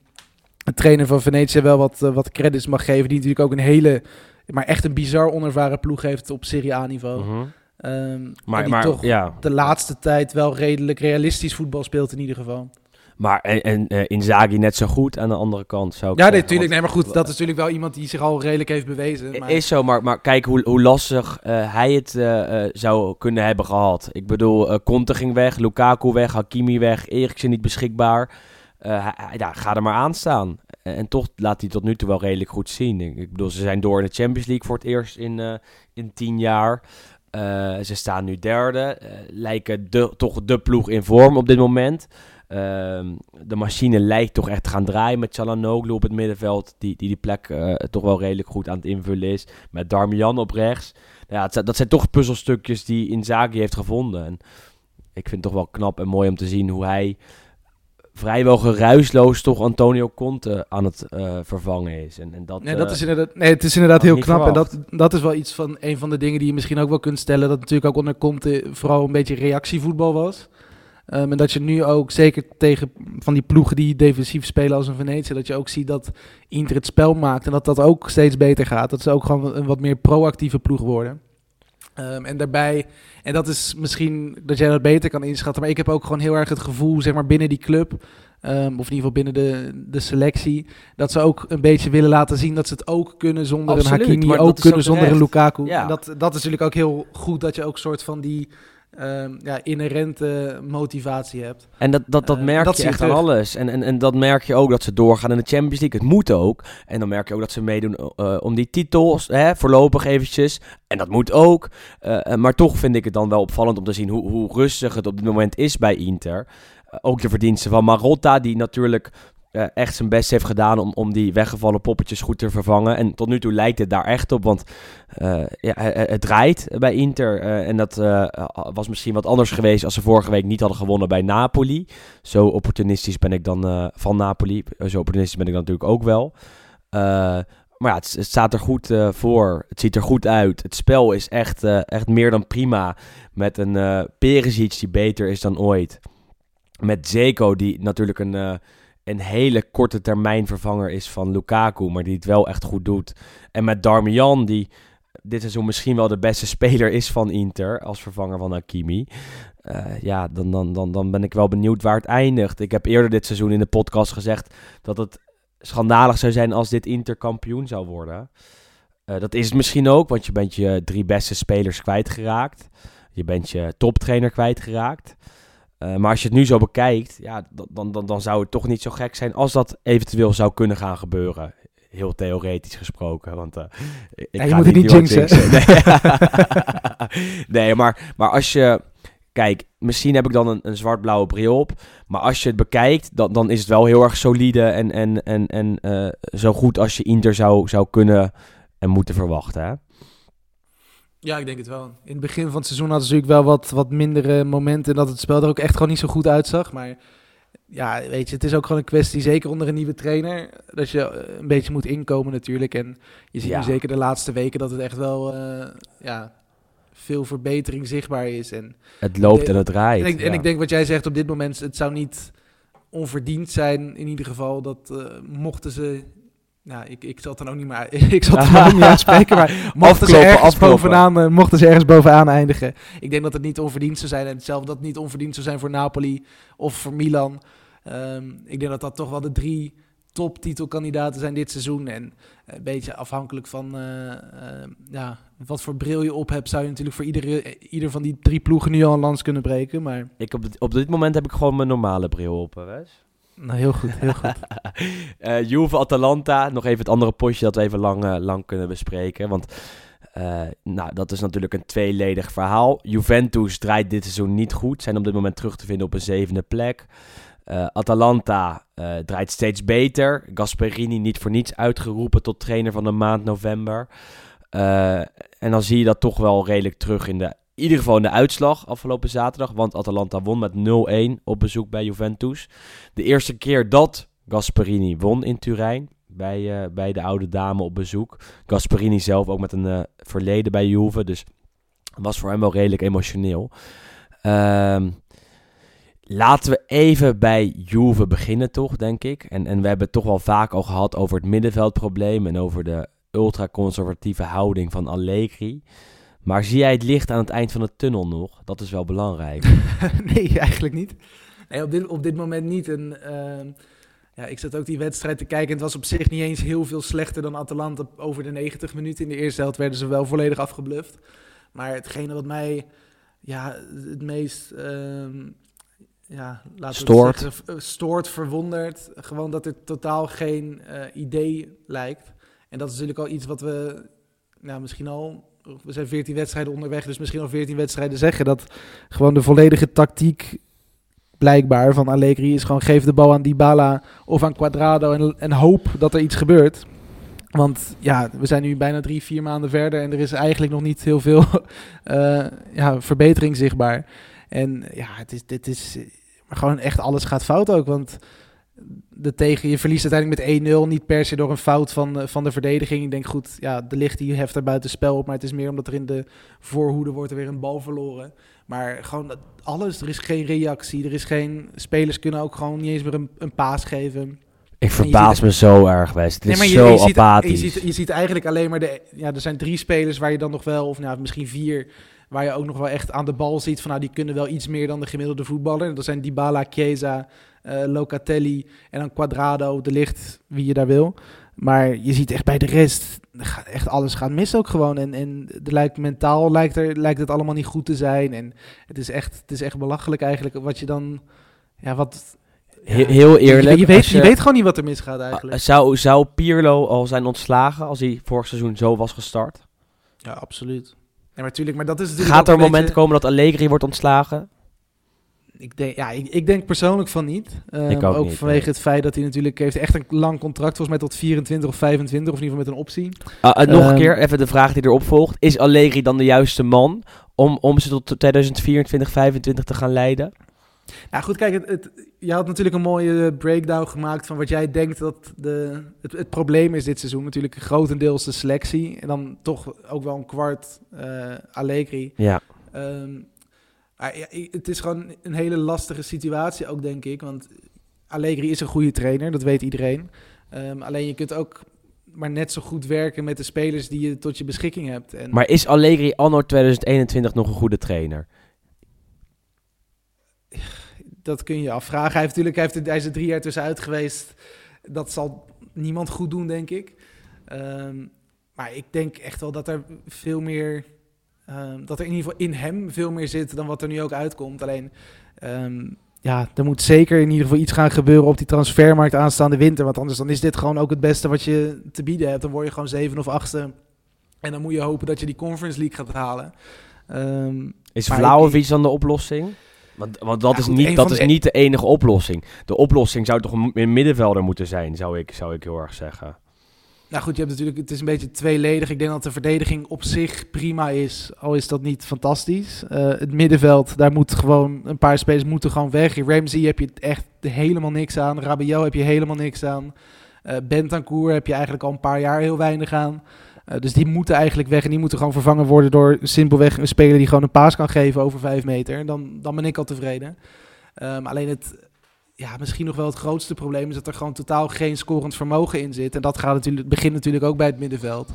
de trainer van Venetië, wel wat, eh, wat credits mag geven. Die natuurlijk ook een hele, maar echt een bizar onervaren ploeg heeft op Serie A-niveau. Mhm. Ehm, Maar, die maar, toch ja. de laatste tijd wel redelijk realistisch voetbal speelt in ieder geval. Maar en, en Inzaghi net zo goed aan de andere kant, zou ik Ja, nee, zeggen. tuurlijk. Nee, maar goed, dat is natuurlijk wel iemand die zich al redelijk heeft bewezen. Maar... Is zo, maar, maar kijk hoe, hoe lastig eh, hij het eh, zou kunnen hebben gehad. Ik bedoel, Conte ging weg, Lukaku weg, Hakimi weg, Eriksen niet beschikbaar. Hij- ja, ga er maar aan staan. En, toch laat hij tot nu toe wel redelijk goed zien. Ik, bedoel, ze zijn door in de Champions League voor het eerst in, in tien jaar. Ze staan nu derde. lijken de, toch de ploeg in vorm op dit moment. Ehm, de machine lijkt toch echt te gaan draaien met Chalanoglu op het middenveld. Die die, die plek eh, toch wel redelijk goed aan het invullen is. Met Darmian op rechts. Ja, het dat zijn toch puzzelstukjes die Inzaghi heeft gevonden. En ik vind het toch wel knap en mooi om te zien hoe hij vrijwel geruisloos toch Antonio Conte aan het eh, vervangen is. En, en dat, Nee, dat eh, is inderdaad, nee, het is inderdaad heel knap. En dat, dat is wel iets van een van de dingen die je misschien ook wel kunt stellen. Dat natuurlijk ook onder Conte vooral een beetje reactievoetbal was. Ehm, en dat je nu ook, zeker tegen van die ploegen die defensief spelen als een Venetië, dat je ook ziet dat Inter het spel maakt en dat dat ook steeds beter gaat. Dat ze ook gewoon een wat meer proactieve ploeg worden. Ehm, en daarbij, en dat is misschien dat jij dat beter kan inschatten, maar ik heb ook gewoon heel erg het gevoel, zeg maar binnen die club, ehm, of in ieder geval binnen de, de selectie, dat ze ook een beetje willen laten zien dat ze het ook kunnen zonder Absoluut, een Hakimi, ook kunnen ook zonder een. Lukaku. Ja. En dat, dat is natuurlijk ook heel goed dat je ook een soort van die ehm, ja, inherente motivatie hebt. En dat, dat, dat Eh, merk dat je echt aan alles. En, en, en dat merk je ook dat ze doorgaan in de Champions League. Het moet ook. En dan merk je ook dat ze meedoen eh, om die titels, hè, voorlopig eventjes. En dat moet ook. Eh, eh, maar toch vind ik het dan wel opvallend om te zien hoe, hoe rustig het op dit moment is bij Inter. Eh, ook de verdiensten van Marotta, die natuurlijk eh, echt zijn best heeft gedaan om, om die weggevallen poppetjes goed te vervangen. En tot nu toe lijkt het daar echt op, want eh, ja, het, het draait bij Inter. eh, en dat eh, was misschien wat anders geweest als ze vorige week niet hadden gewonnen bij Napoli. Zo opportunistisch ben ik dan eh, van Napoli. Eh, Zo opportunistisch ben ik natuurlijk ook wel. Eh, maar ja, het, het staat er goed eh, voor. Het ziet er goed uit. Het spel is echt, eh, echt meer dan prima. Met een eh Perisic die beter is dan ooit. Met Zeko die natuurlijk een, eh, een hele korte termijn vervanger is van Lukaku. Maar die het wel echt goed doet. En met Darmian die dit seizoen misschien wel de beste speler is van Inter. Als vervanger van Hakimi. Eh, ja, dan, dan, dan, dan ben ik wel benieuwd waar het eindigt. Ik heb eerder dit seizoen in de podcast gezegd dat het schandalig zou zijn als dit Inter kampioen zou worden. Eh, dat is het misschien ook, want je bent je drie beste spelers kwijtgeraakt. Je bent je toptrainer kwijtgeraakt. Eh, maar als je het nu zo bekijkt, ja, dan, dan, dan, zou het toch niet zo gek zijn als dat eventueel zou kunnen gaan gebeuren. Heel theoretisch gesproken, want eh, ik Ja, je ga moet het niet jinxen. Nee, nee maar, maar als je... Kijk, misschien heb ik dan een, een zwart-blauwe bril op. Maar als je het bekijkt, dan, dan is het wel heel erg solide en, en, en, en eh, zo goed als je Inter zou, zou kunnen en moeten verwachten. Hè? Ja, ik denk het wel. In het begin van het seizoen hadden ze natuurlijk wel wat, wat mindere momenten. Dat het spel er ook echt gewoon niet zo goed uitzag. Maar ja, weet je, het is ook gewoon een kwestie, zeker onder een nieuwe trainer, dat je eh, een beetje moet inkomen natuurlijk. En je ziet Ja. nu zeker de laatste weken dat het echt wel eh, ja, veel verbetering zichtbaar is. En, Het loopt en het draait. en, ik, en ja. ik denk wat jij zegt op dit moment, het zou niet onverdiend zijn in ieder geval dat eh, mochten ze... Nou, ik, ik zal het dan ook niet meer, ik zal het dan ook niet uitspreken, maar mochten ze, Afkloppen, ergens afkloppen. bovenaan, eh, mochten ze ergens bovenaan eindigen. Ik denk dat het niet onverdiend zou zijn. En hetzelfde dat het niet onverdiend zou zijn voor Napoli of voor Milan. Ehm, ik denk dat dat toch wel de drie toptitelkandidaten zijn dit seizoen. En een beetje afhankelijk van eh, eh, ja, wat voor bril je op hebt, zou je natuurlijk voor iedere, ieder van die drie ploegen nu al een lans kunnen breken. Maar Ik op, dit- op dit moment heb ik gewoon mijn normale bril op, hè? Nou, heel goed, heel goed. Eh Juve-Atalanta, nog even het andere potje dat we even lang, eh, lang kunnen bespreken. Want eh, nou, dat is natuurlijk een tweeledig verhaal. Juventus draait dit seizoen niet goed, zijn op dit moment terug te vinden op een zevende plek. Atalanta draait steeds beter. Gasperini niet voor niets uitgeroepen tot trainer van de maand november. En dan zie je dat toch wel redelijk terug in de, in ieder geval in de uitslag afgelopen zaterdag. Want Atalanta won met 0-1 op bezoek bij Juventus. De eerste keer dat Gasperini won in Turijn. Bij, eh, bij de oude dame op bezoek. Gasperini zelf ook met een eh, verleden bij Juve. Dus was voor hem wel redelijk emotioneel. Ehm, laten we even bij Juve beginnen toch, denk ik. En, en we hebben het toch wel vaak al gehad over het middenveldprobleem. En over de ultraconservatieve houding van Allegri. Maar zie jij het licht aan het eind van de tunnel nog? Dat is wel belangrijk. nee, eigenlijk niet. Nee, op, dit, op dit moment niet. En, ehm, ja, ik zat ook die wedstrijd te kijken. En het was op zich niet eens heel veel slechter dan Atalanta over de 90 minuten. In de eerste helft werden ze wel volledig afgebluft. Maar hetgene wat mij ja, het meest ehm, ja, laten Stoort. zeggen, v- stoort, verwondert. Gewoon dat er totaal geen eh, idee lijkt. En dat is natuurlijk al iets wat we nou, misschien al... We zijn 14 wedstrijden onderweg, dus misschien al 14 wedstrijden zeggen. Dat gewoon de volledige tactiek blijkbaar van Allegri is gewoon geef de bal aan Dybala of aan Quadrado en, en hoop dat er iets gebeurt. Want ja, we zijn nu bijna drie, vier maanden verder en er is eigenlijk nog niet heel veel eh, ja, verbetering zichtbaar. En ja, het is, dit is maar gewoon echt alles gaat fout ook. Want de tegen, je verliest uiteindelijk met 1-0. Niet per se door een fout van, eh, van de verdediging. Ik denk goed, ja, de licht die heft er buiten spel op. Maar het is meer omdat er in de voorhoede wordt er weer een bal verloren. Maar gewoon alles, er is geen reactie. Er is geen, spelers kunnen ook gewoon niet eens meer een, een paas geven. Ik verbaas me zo erg, Wes. Het is Nee, maar je, zo je, ziet, apathisch. je, ziet, je ziet eigenlijk alleen maar de. Ja, er zijn drie spelers waar je dan nog wel, of nou, misschien vier, waar je ook nog wel echt aan de bal ziet van nou, die kunnen wel iets meer dan de gemiddelde voetballer. Dat zijn Dybala, Chiesa, Locatelli en dan Quadrado, de licht, wie je daar wil. Maar je ziet echt bij de rest, gaat echt alles gaat mis ook gewoon. En, en er lijkt, mentaal lijkt, er, lijkt het allemaal niet goed te zijn. En het is echt, het is echt belachelijk eigenlijk wat je dan, ja, wat... He- heel eerlijk. Je, weet, je weet gewoon niet wat er misgaat Ah, eigenlijk. Zou, zou Pirlo al zijn ontslagen als hij vorig seizoen zo was gestart? Ja, absoluut. Ja, maar natuurlijk, maar dat is natuurlijk Gaat er een moment beetje- komen dat Allegri wordt ontslagen? Ik denk, ja, ik, ik denk persoonlijk van niet. Ehm, Ik ook niet, vanwege nee. het feit dat hij natuurlijk heeft echt een lang contract, volgens mij tot 24 of 25, of in ieder geval met een optie. Ah, eh, nog een Ehm, keer, even de vraag die erop volgt. Is Allegri dan de juiste man om, om ze tot 2024, 2025 te gaan leiden? Nou goed, kijk, het, het, je had natuurlijk een mooie breakdown gemaakt van wat jij denkt dat de, het, het probleem is dit seizoen. Natuurlijk grotendeels de selectie en dan toch ook wel een kwart eh Allegri. Ja. Ehm, maar ja, i- het is gewoon een hele lastige situatie ook, denk ik. Want Allegri is een goede trainer, dat weet iedereen. Ehm, alleen je kunt ook maar net zo goed werken met de spelers die je tot je beschikking hebt. En Maar is Allegri anno 2021 nog een goede trainer? dat kun je afvragen. Hij, heeft natuurlijk, hij, heeft, hij is er drie jaar tussenuit geweest. Dat zal niemand goed doen, denk ik. Ehm, maar ik denk echt wel dat er veel meer... ehm, dat er in ieder geval in hem veel meer zit dan wat er nu ook uitkomt. Alleen, ehm, ja, er moet zeker in ieder geval iets gaan gebeuren op die transfermarkt aanstaande winter. Want anders dan is dit gewoon ook het beste wat je te bieden hebt. Dan word je gewoon zeven of achtste. En dan moet je hopen dat je die Conference League gaat halen. Ehm, Is Vlaovic dan de oplossing? Want, want dat, Ja, is, goed, niet, dat is de- niet de enige oplossing. De oplossing zou toch een middenvelder moeten zijn, zou ik, zou ik heel erg zeggen. Nou goed, je hebt natuurlijk, het is een beetje tweeledig. Ik denk dat de verdediging op zich prima is, al is dat niet fantastisch. Eh, het middenveld, daar moet gewoon een paar spelers moeten gewoon weg. Ramsey heb je echt helemaal niks aan. Rabiot heb je helemaal niks aan. Eh Bentancur heb je eigenlijk al een paar jaar heel weinig aan. Eh, dus die moeten eigenlijk weg en die moeten gewoon vervangen worden door simpelweg een speler die gewoon een paas kan geven over vijf meter. Dan, dan ben ik al tevreden. Ehm, alleen het, ja, misschien nog wel het grootste probleem is dat er gewoon totaal geen scorend vermogen in zit. En dat gaat natuurlijk, begint natuurlijk ook bij het middenveld.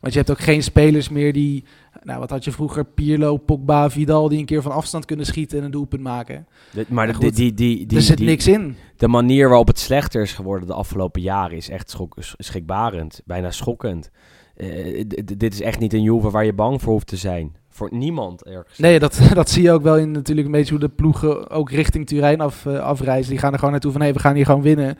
Want je hebt ook geen spelers meer die, nou wat had je vroeger, Pirlo, Pogba, Vidal, die een keer van afstand kunnen schieten en een doelpunt maken. De- maar de, goed. die, die, die, er zit niks in. de manier waarop het slechter is geworden de afgelopen jaren is echt schok, sch- schrikbarend. Bijna schokkend. Eh, dit is echt niet een Juve waar je bang voor hoeft te zijn. Voor niemand ergens. Nee, dat, dat zie je ook wel in natuurlijk een beetje hoe de ploegen ook richting Turijn af, eh, afreizen. Die gaan er gewoon naartoe van, hé, we gaan hier gewoon winnen.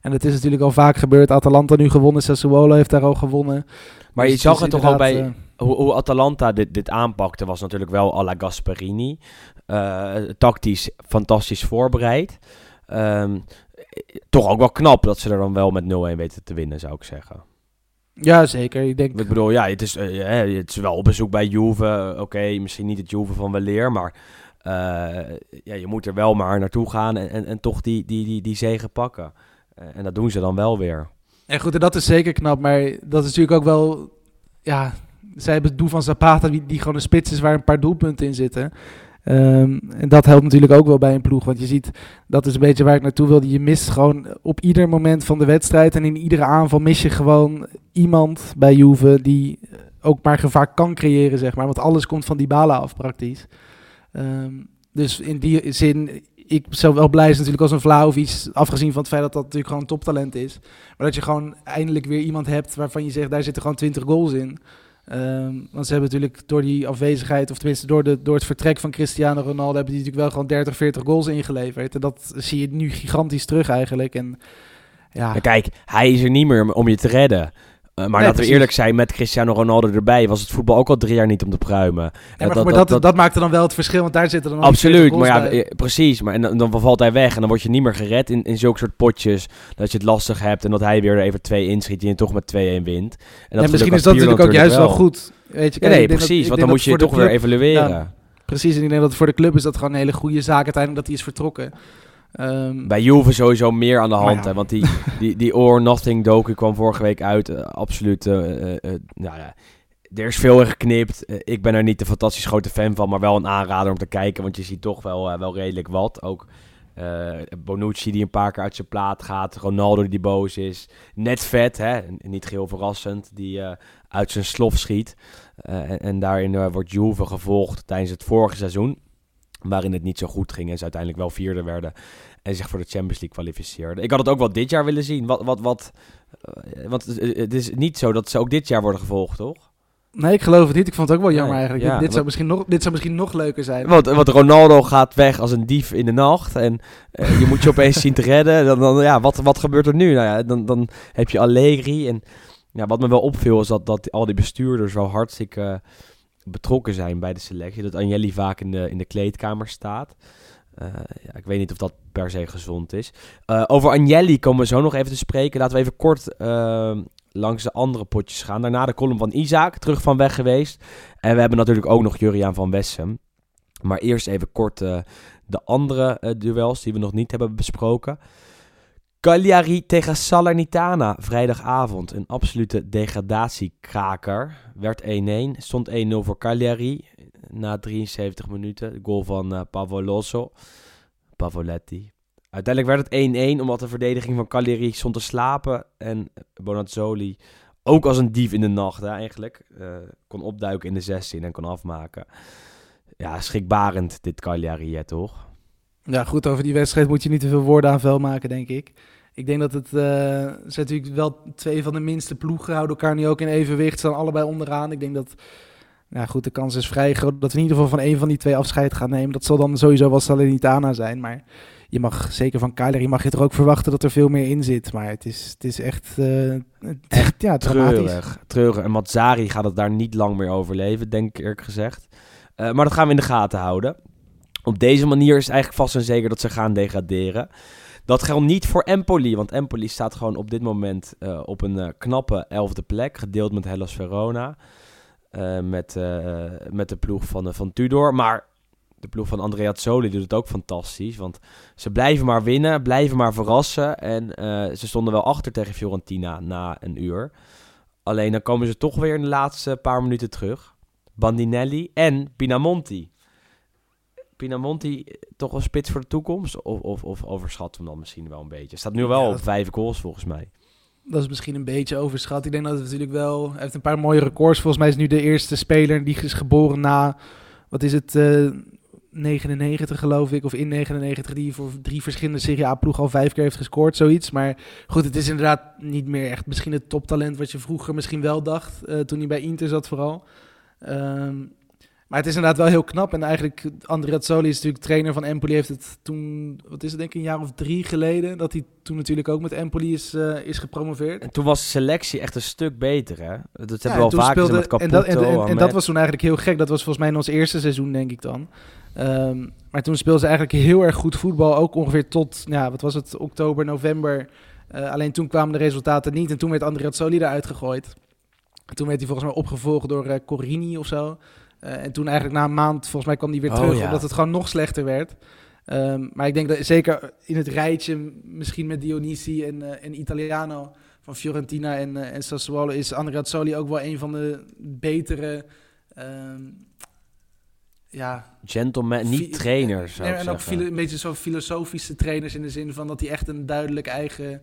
En dat is natuurlijk al vaak gebeurd. Atalanta nu gewonnen, Sassuolo heeft daar al gewonnen. maar Dus je zag het toch al bij... eh, hoe, hoe Atalanta dit, dit aanpakte was natuurlijk wel à la Gasperini. Eh, tactisch fantastisch voorbereid. Ehm, toch ook wel knap dat ze er dan wel met 0-1 weten te winnen, zou ik zeggen. Ja, zeker. Ik denk, Ik bedoel, ja, het is, eh, het is wel op bezoek bij Juve. Oké, misschien niet het Juve van weleer, maar eh, ja, je moet er wel maar naartoe gaan en, en, en toch die, die, die, die zegen pakken. Eh, en dat doen ze dan wel weer. En goed, en dat is zeker knap, maar dat is natuurlijk ook wel... Ja, zij hebben het doel van Zapata, die, die gewoon een spits is waar een paar doelpunten in zitten. Ehm, en dat helpt natuurlijk ook wel bij een ploeg. Want je ziet, dat is een beetje waar ik naartoe wilde. Je mist gewoon op ieder moment van de wedstrijd en in iedere aanval mis je gewoon iemand bij Juve die ook maar gevaar kan creëren, zeg maar. Want alles komt van die balen af, praktisch. Ehm, dus in die zin, ik zou wel blij zijn natuurlijk als een Vlaovic, afgezien van het feit dat dat natuurlijk gewoon toptalent is. Maar dat je gewoon eindelijk weer iemand hebt waarvan je zegt, daar zitten gewoon 20 goals in. Ehm, want ze hebben natuurlijk door die afwezigheid, of tenminste door, de, door het vertrek van Cristiano Ronaldo, hebben die natuurlijk wel gewoon 30, 40 goals ingeleverd. En dat zie je nu gigantisch terug eigenlijk. En ja, Maar kijk, hij is er niet meer om je te redden. Eh, maar Nee, laten we eerlijk zijn, met Cristiano Ronaldo erbij was het voetbal ook al drie jaar niet om te pruimen. Eh, maar, maar dat, dat, maakte dan wel het verschil, want daar zitten dan al die 40 Absoluut, maar ja, bij. eh, precies. Maar en dan, dan valt hij weg en dan word je niet meer gered in, in zulke soort potjes. Dat je het lastig hebt en dat hij weer er even twee inschiet die je toch met 2-1 wint. En, dat En misschien is dat natuurlijk ook juist wel goed. Weet je, Ja, nee, dat- precies, want dan moet dat je toch weer evalueren. Precies, en ik denk dat voor de club is dat gewoon een hele goede zaak uiteindelijk dat hij is vertrokken. Ehm, Bij Juve sowieso meer aan de hand, ja. hè, want die, die, die or Nothing docu kwam vorige week uit. eh, absoluut, eh, nou ja, er is veel in geknipt. Ik ben er niet een fantastisch grote fan van, maar wel een aanrader om te kijken, want je ziet toch wel, wel redelijk wat. Ook Bonucci die een paar keer uit zijn plaat gaat, Ronaldo die boos is. Net vet, hè? niet geheel verrassend, die uit zijn slof schiet. En, en daarin wordt Juve gevolgd tijdens het vorige seizoen, waarin het niet zo goed ging en ze uiteindelijk wel vierde werden en zich voor de Champions League kwalificeerden. Ik had het ook wel dit jaar willen zien. Wat, wat, wat, eh, want het, is niet zo dat ze ook dit jaar worden gevolgd, toch? nee, ik geloof het niet. Ik vond het ook wel jammer Nee, eigenlijk. ja, dit, zou misschien nog, dit zou misschien nog leuker zijn. Want, want Ronaldo gaat weg als een dief in de nacht. En eh, je moet je opeens zien te redden. Dan, dan, ja, wat, wat gebeurt er nu? Nou ja, dan, dan heb je Allegri. En ja, wat me wel opviel is dat, dat al die bestuurders wel hartstikke betrokken zijn bij de selectie. Dat Agnelli vaak in de, in de kleedkamer staat. Eh, ja, ik weet niet of dat per se gezond is. Eh, over Agnelli komen we zo nog even te spreken. Laten we even kort eh, langs de andere potjes gaan. Daarna de column van Isaac, terug van weg geweest. En we hebben natuurlijk ook nog Juriaan van Wessem. Maar eerst even kort eh, de andere duels die we nog niet hebben besproken. Cagliari tegen Salernitana, vrijdagavond. Een absolute degradatiekraker. Werd 1-1, stond 1-0 voor Cagliari na 73 minuten. De goal van eh Pavoloso. Pavoletti. Uiteindelijk werd het 1-1 omdat de verdediging van Cagliari stond te slapen. En Bonazzoli, ook als een dief in de nacht eigenlijk, eh, kon opduiken in de 16 en kon afmaken. Ja, schrikbarend dit Cagliari, hè, toch? Ja, goed, over die wedstrijd moet je niet te veel woorden aan vuil maken, denk ik. Ik denk dat het... eh zijn natuurlijk wel twee van de minste ploegen, houden elkaar nu ook in evenwicht, staan allebei onderaan. Ik denk dat... Nou goed, de kans is vrij groot dat we in ieder geval van één van die twee afscheid gaan nemen. Dat zal dan sowieso wel Salernitana zijn, maar... Je mag zeker van Cagliari mag je toch ook verwachten dat er veel meer in zit. Maar het is, het is echt, eh, echt ja, dramatisch. Treurig, treurig. En Mazzari gaat het daar niet lang meer overleven, denk ik eerlijk gezegd. Eh, maar dat gaan we in de gaten houden. Op deze manier is eigenlijk vast en zeker dat ze gaan degraderen. Dat geldt niet voor Empoli, want Empoli staat gewoon op dit moment eh, op een eh, knappe elfde plek, gedeeld met Hellas Verona. Eh, met, met de ploeg van, van Tudor. Maar de ploeg van Andrea Zoli doet het ook fantastisch. Want ze blijven maar winnen, blijven maar verrassen. En ze stonden wel achter tegen Fiorentina na een uur. Alleen dan komen ze toch weer in de laatste paar minuten terug. Bandinelli en Pinamonti. Pinamonti eh, toch wel spits voor de toekomst? Of, of, of overschat hem dan misschien wel een beetje? Staat nu wel Ja, op vijf goals volgens mij. Dat is misschien een beetje overschat. Ik denk dat het natuurlijk wel... Hij heeft een paar mooie records. Volgens mij is nu de eerste speler die is geboren na... Wat is het? eh 99 geloof ik. Of in 99 die voor drie verschillende Serie A ploegen al vijf keer heeft gescoord. Zoiets. Maar goed, het is inderdaad niet meer echt misschien het toptalent wat je vroeger misschien wel dacht. eh, toen hij bij Inter zat vooral. Ehm, Maar het is inderdaad wel heel knap. En eigenlijk, Andrea is natuurlijk trainer van Empoli. Heeft het toen, wat is het denk ik, een jaar of drie geleden... dat hij toen natuurlijk ook met Empoli is, eh, is gepromoveerd. En toen was de selectie echt een stuk beter, hè? Dat Ja, hebben we al vaker gezien speelde- met Caputo. en dat, en, en- en Ahmed. dat was toen eigenlijk heel gek. Dat was volgens mij in ons eerste seizoen, denk ik dan. Ehm, maar toen speelden ze eigenlijk heel erg goed voetbal. Ook ongeveer tot, ja, wat was het, oktober, november. Eh, alleen toen kwamen de resultaten niet. En toen werd Andrea eruit gegooid. En toen werd hij volgens mij opgevolgd door eh, Corini of zo. Eh, en toen eigenlijk na een maand, volgens mij kwam hij weer Oh, terug. ja. Omdat het gewoon nog slechter werd. Ehm, maar ik denk dat zeker in het rijtje, misschien met Dionisi en, eh, en Italiano van Fiorentina en, eh, en Sassuolo, is Andrea ook wel een van de betere. ehm, ja, Gentleman, niet fi- trainer, zou nee, ik En ook een beetje zo filosofische trainers in de zin van dat die echt een duidelijk eigen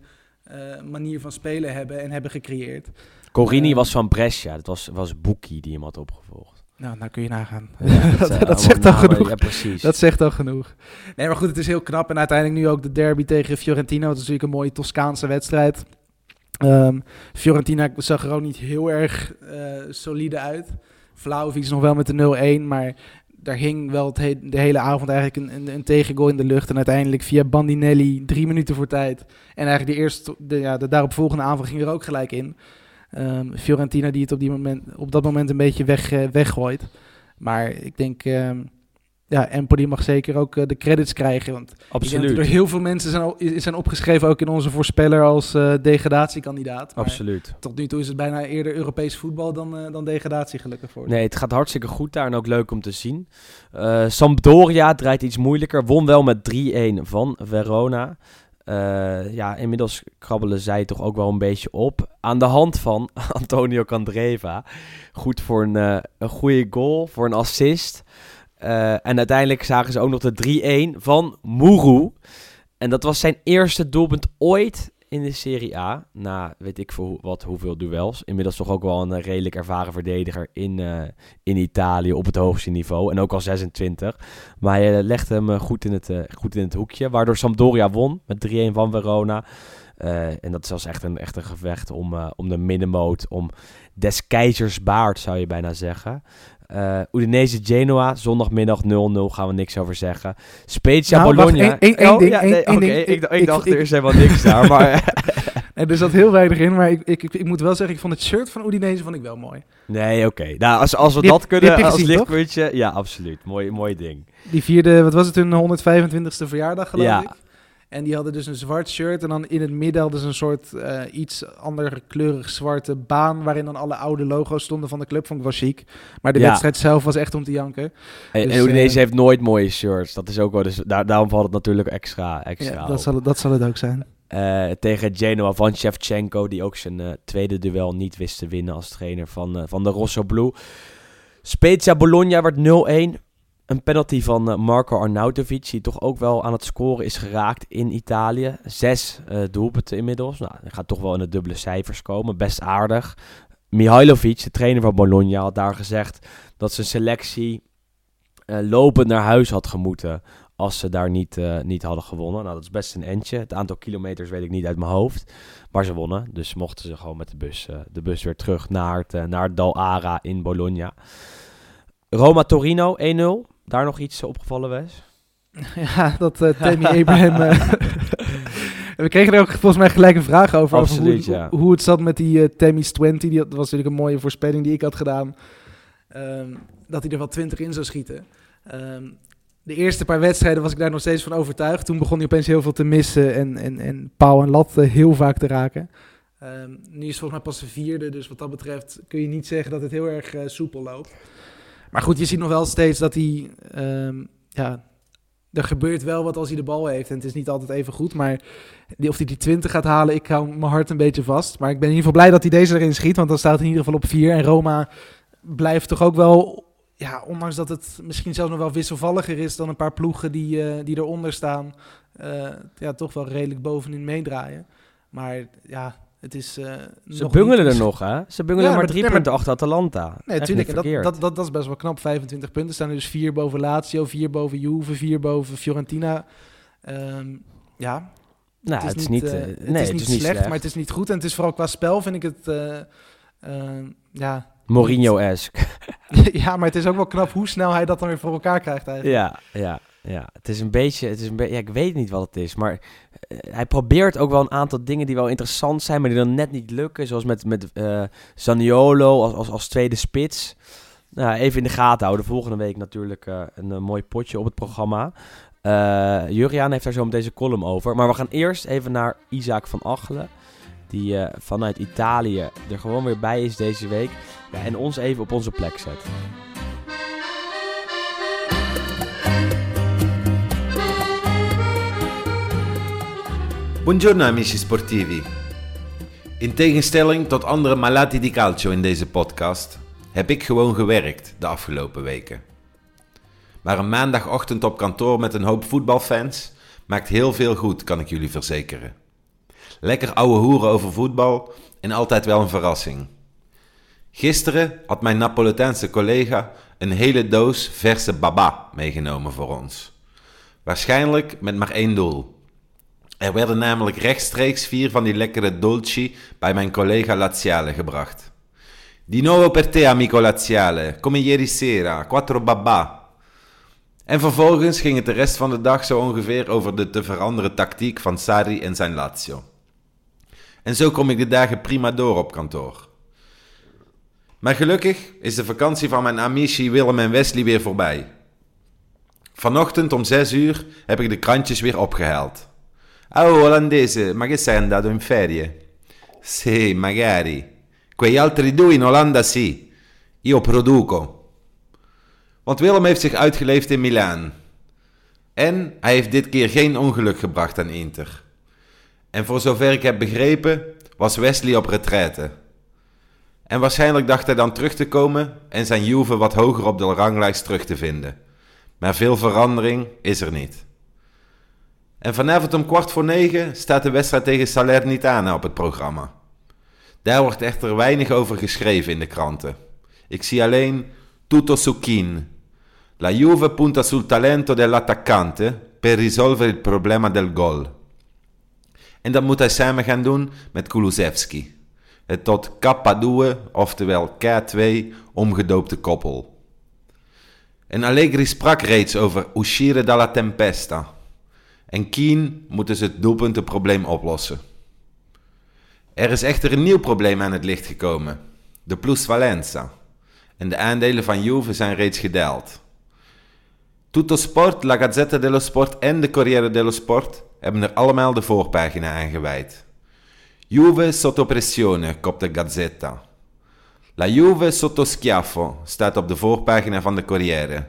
manier van spelen hebben en hebben gecreëerd. Corini Eh, was van Brescia. Dat was, was Boekie die hem had opgevolgd. Nou, nou kun je nagaan. Ja, dat, zegt al genoeg. Ja, precies. Dat zegt al genoeg. Nee, maar goed, het is heel knap. En uiteindelijk nu ook de derby tegen Fiorentina. Dat is natuurlijk een mooie Toscaanse wedstrijd. Ehm, Fiorentina zag er ook niet heel erg eh, solide uit. Vlaovic nog wel met de 0-1, maar daar hing wel het he- de hele avond eigenlijk een, een, een tegengoal in de lucht. En uiteindelijk via Bandinelli drie minuten voor tijd. En eigenlijk de, eerste, de, ja, de daaropvolgende aanval ging er ook gelijk in. Ehm, Fiorentina die het op, die moment, op dat moment een beetje weg, eh, weggooit. Maar ik denk, ehm, ja, Empoli mag zeker ook eh, de credits krijgen. Want Absoluut. er heel veel mensen zijn, al- zijn opgeschreven, ook in onze voorspeller als eh, degradatiekandidaat. Maar Absoluut. tot nu toe is het bijna eerder Europees voetbal dan, dan degradatie gelukkig voor. Nee, het gaat hartstikke goed daar en ook leuk om te zien. Sampdoria draait iets moeilijker. Won wel met 3-1 van Verona. Eh, ja, inmiddels krabbelen zij toch ook wel een beetje op. Aan de hand van Antonio Candreva. Goed voor een, eh, een goede goal, voor een assist. Eh, en uiteindelijk zagen ze ook nog de 3-1 van Muru. En dat was zijn eerste doelpunt ooit in de Serie A. Na weet ik voor wat, hoeveel duels. Inmiddels toch ook wel een eh, redelijk ervaren verdediger in, eh, in Italië op het hoogste niveau. En ook al 26. Maar hij eh, legde hem goed, in het, goed in het hoekje. Waardoor Sampdoria won met 3-1 van Verona. En dat was echt een, echt een gevecht om, om de middenmoot. Om des keizers baard zou je bijna zeggen. Eh Udinese Genoa, zondagmiddag 0-0, gaan we niks over zeggen. Spezia Nou, Bologna. Oh, ding, ja, nee, één ding. ik, Ik- ik ik- dacht ik- er is helemaal niks daar, maar... En er zat heel weinig in, maar ik, ik, ik, moet wel zeggen, ik vond het shirt van Udinese vond ik wel mooi. Nee, oké. Nou, als, als we Die dat kunnen als gezien, toch? lichtpuntje... Ja, absoluut. Mooi, mooi ding. Die vierde, wat was het, hun 125ste verjaardag geloof Ja. ik. En die hadden dus een zwart shirt en dan in het midden hadden ze een soort eh, iets ander kleurig zwarte baan waarin dan alle oude logo's stonden van de club. Vond ik wel chic. Maar de Ja. wedstrijd zelf was echt om te janken. En, Dus, en eh, heeft nooit mooie shirts. Dat is ook wel... Dus daar, daarom valt het natuurlijk extra, extra Ja, dat, zal, het- dat zal het ook zijn. Eh, tegen Genoa van Shevchenko, die ook zijn tweede duel niet wist te winnen als trainer van, van de Rosso Blu. Spezia Bologna werd 0-1. Een penalty van eh, Marco Arnautovic, die toch ook wel aan het scoren is geraakt in Italië. Zes eh, doelpunten inmiddels. Nou, hij gaat toch wel in de dubbele cijfers komen. Best aardig. Mihailovic, de trainer van Bologna, had daar gezegd dat zijn selectie eh, lopend naar huis had gemoeten als ze daar niet, niet hadden gewonnen. Nou, dat is best een endje. Het aantal kilometers weet ik niet uit mijn hoofd. Maar ze wonnen. Dus mochten ze gewoon met de bus, de bus weer terug naar het, naar Dal Ara in Bologna. Roma-Torino 1-0. Daar nog iets opgevallen, Wes? Ja, dat eh Tammy Abraham... eh, we kregen er ook volgens mij gelijk een vraag over. hoe, ja. hoe het zat met die eh, Tammy's 20. Die, dat was natuurlijk een mooie voorspelling die ik had gedaan. Ehm, dat hij er wel 20 in zou schieten. Ehm, de eerste paar wedstrijden was ik daar nog steeds van overtuigd. Toen begon hij opeens heel veel te missen en, en, en paal en lat heel vaak te raken. Ehm, nu is het volgens mij pas de vierde, dus wat dat betreft kun je niet zeggen dat het heel erg soepel loopt. Maar goed, je ziet nog wel steeds dat hij, ehm, ja, er gebeurt wel wat als hij de bal heeft. En het is niet altijd even goed, maar die, of hij die 20 gaat halen, ik hou mijn hart een beetje vast. Maar ik ben in ieder geval blij dat hij deze erin schiet, want dan staat hij in ieder geval op 4. En Roma blijft toch ook wel, ja, ondanks dat het misschien zelfs nog wel wisselvalliger is dan een paar ploegen die, eh, die eronder staan, eh, ja, toch wel redelijk bovenin meedraaien. Maar ja, het is. eh, Ze nog bungelen niet- er nog, hè? Ze bungelen Ja, maar maar- drie nee, maar- punten achter Atalanta. Nee, natuurlijk. En dat, dat, dat, dat is best wel knap. 25 punten staan er dus vier boven Lazio, vier boven Juve, vier boven Fiorentina. Ehm, ja, nou, het is niet, het nee, is niet slecht, maar het is niet goed. En het is vooral qua spel vind ik het... eh, eh, ja, Mourinho-esque. ja, maar het is ook wel knap hoe snel hij dat dan weer voor elkaar krijgt eigenlijk. Ja, ja, ja. Het is een beetje, het is een beetje, ja, ik weet niet wat het is, maar eh, hij probeert ook wel een aantal dingen die wel interessant zijn, maar die dan net niet lukken, zoals met, met eh, Zaniolo als, als, als tweede spits. Nou, even in de gaten houden. Volgende week natuurlijk eh, een mooi potje op het programma. Juriaan heeft daar zo met deze column over. Maar we gaan eerst even naar Isaac van Achelen. Die vanuit Italië er gewoon weer bij is deze week. Ja, en ons even op onze plek zet. Buongiorno amici sportivi. In tegenstelling tot andere malati di calcio in deze podcast heb ik gewoon gewerkt de afgelopen weken. Maar een maandagochtend op kantoor met een hoop voetbalfans maakt heel veel goed, kan ik jullie verzekeren. Lekker ouwe hoeren over voetbal en altijd wel een verrassing. Gisteren had mijn Napolitaanse collega een hele doos verse baba meegenomen voor ons. Waarschijnlijk met maar één doel. Er werden namelijk rechtstreeks vier van die lekkere dolci bij mijn collega Laziale gebracht. Di nuovo per te, amico Laziale, come ieri sera, quattro babà. En vervolgens ging het de rest van de dag zo ongeveer over de te veranderen tactiek van Sarri en zijn Lazio. En zo kom ik de dagen prima door op kantoor. Maar gelukkig is de vakantie van mijn amici Willem en Wesley weer voorbij. Vanochtend om 6 uur heb ik de krantjes weer opgehaald. Oh, olandese, ma che sei andato in ferie? Sì, magari. Quegli altri due in Olanda sì. Io produco. Want Willem heeft zich uitgeleefd in Milaan. En hij heeft dit keer geen ongeluk gebracht aan Inter. En voor zover ik heb begrepen, was Wesley op retraite. En waarschijnlijk dacht hij dan terug te komen en zijn Juve wat hoger op de ranglijst terug te vinden. Maar veel verandering is er niet. En vanavond om kwart voor negen staat de wedstrijd tegen Salernitana op het programma. Daar wordt echter weinig over geschreven in de kranten. Ik zie alleen tutto su. La Juve punta sul talento dell'attaccante per risolvere il problema del gol. En dat moet hij samen gaan doen met Kulusevski. Het tot K2, oftewel K2, omgedoopte koppel. En Allegri sprak reeds over uscire dalla tempesta. En Keane moet dus het doelpuntenprobleem oplossen. Er is echter een nieuw probleem aan het licht gekomen: de plusvalenza. En de aandelen van Juve zijn reeds gedaald. Tutto Sport, La Gazzetta dello Sport en de Corriere dello Sport hebben er allemaal de voorpagina aan gewijd. Juve sotto pressione, kopt de Gazzetta. La Juve sotto schiaffo staat op de voorpagina van de Corriere.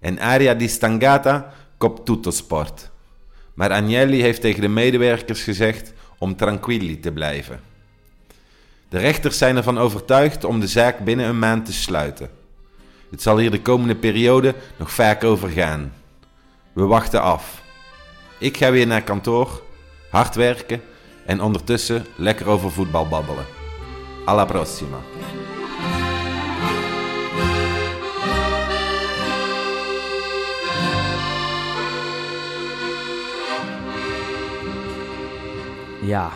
En Aria di Stangata kopt Tutto Sport. Maar Agnelli heeft tegen de medewerkers gezegd om tranquilli te blijven. De rechters zijn ervan overtuigd om de zaak binnen een maand te sluiten. Het zal hier de komende periode nog vaak over gaan. We wachten af. Ik ga weer naar kantoor, hard werken en ondertussen lekker over voetbal babbelen. Alla prossima. Ja,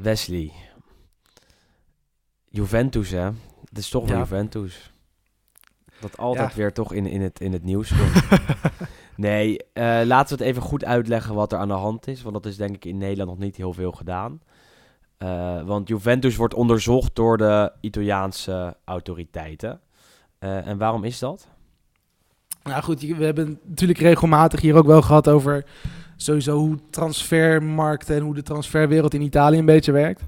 Wesley. Juventus, hè? Het is toch wel Ja. Juventus. Dat altijd Ja. weer toch in, in, het, in het nieuws komt. nee, eh, laten we het even goed uitleggen wat er aan de hand is. Want dat is denk ik in Nederland nog niet heel veel gedaan. Eh, want Juventus wordt onderzocht door de Italiaanse autoriteiten. Eh, en waarom is dat? Nou goed, we hebben natuurlijk regelmatig hier ook wel gehad over sowieso hoe transfermarkten en hoe de transferwereld in Italië een beetje werkt.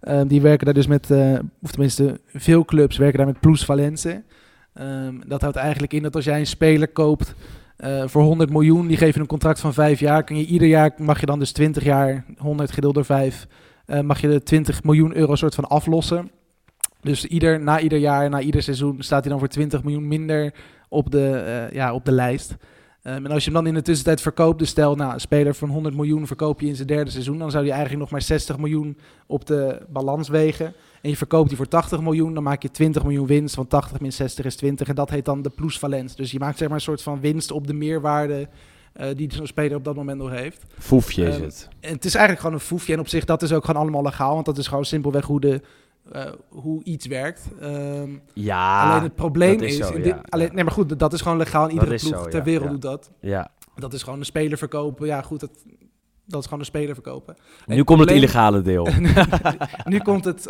Ehm, die werken daar dus met, eh, of tenminste veel clubs werken daar met plusvalenze. Ehm dat houdt eigenlijk in dat als jij een speler koopt eh, voor 100 miljoen, die geven een contract van 5 jaar, kun je ieder jaar, mag je dan dus 20 jaar, 100 gedeeld door 5, eh, mag je de 20 miljoen euro soort van aflossen. Dus ieder, na ieder jaar, na ieder seizoen staat hij dan voor 20 miljoen minder op de, ja, op de lijst. Ehm, en als je hem dan in de tussentijd verkoopt, dus stel, nou, een speler van 100 miljoen verkoop je in zijn derde seizoen, dan zou hij eigenlijk nog maar 60 miljoen op de balans wegen. En je verkoopt die voor 80 miljoen, dan maak je 20 miljoen winst, want 80 min 60 is 20. En dat heet dan de plusvalent. Dus je maakt zeg maar een soort van winst op de meerwaarde eh, die zo'n speler op dat moment nog heeft. Foefje is Ehm, het. En het is eigenlijk gewoon een foefje. En op zich, dat is ook gewoon allemaal legaal. Want dat is gewoon simpelweg hoe de, eh, hoe iets werkt. Ehm, Ja, alleen het probleem dat is is... zo, in ja, dit, alleen. Nee, maar goed, dat is gewoon legaal. En iedere ploeg zo, ter wereld doet dat. ja. Dat is gewoon een speler verkopen. Ja, goed, dat, dat is gewoon een speler verkopen. Nu komt het illegale deel. nu komt het...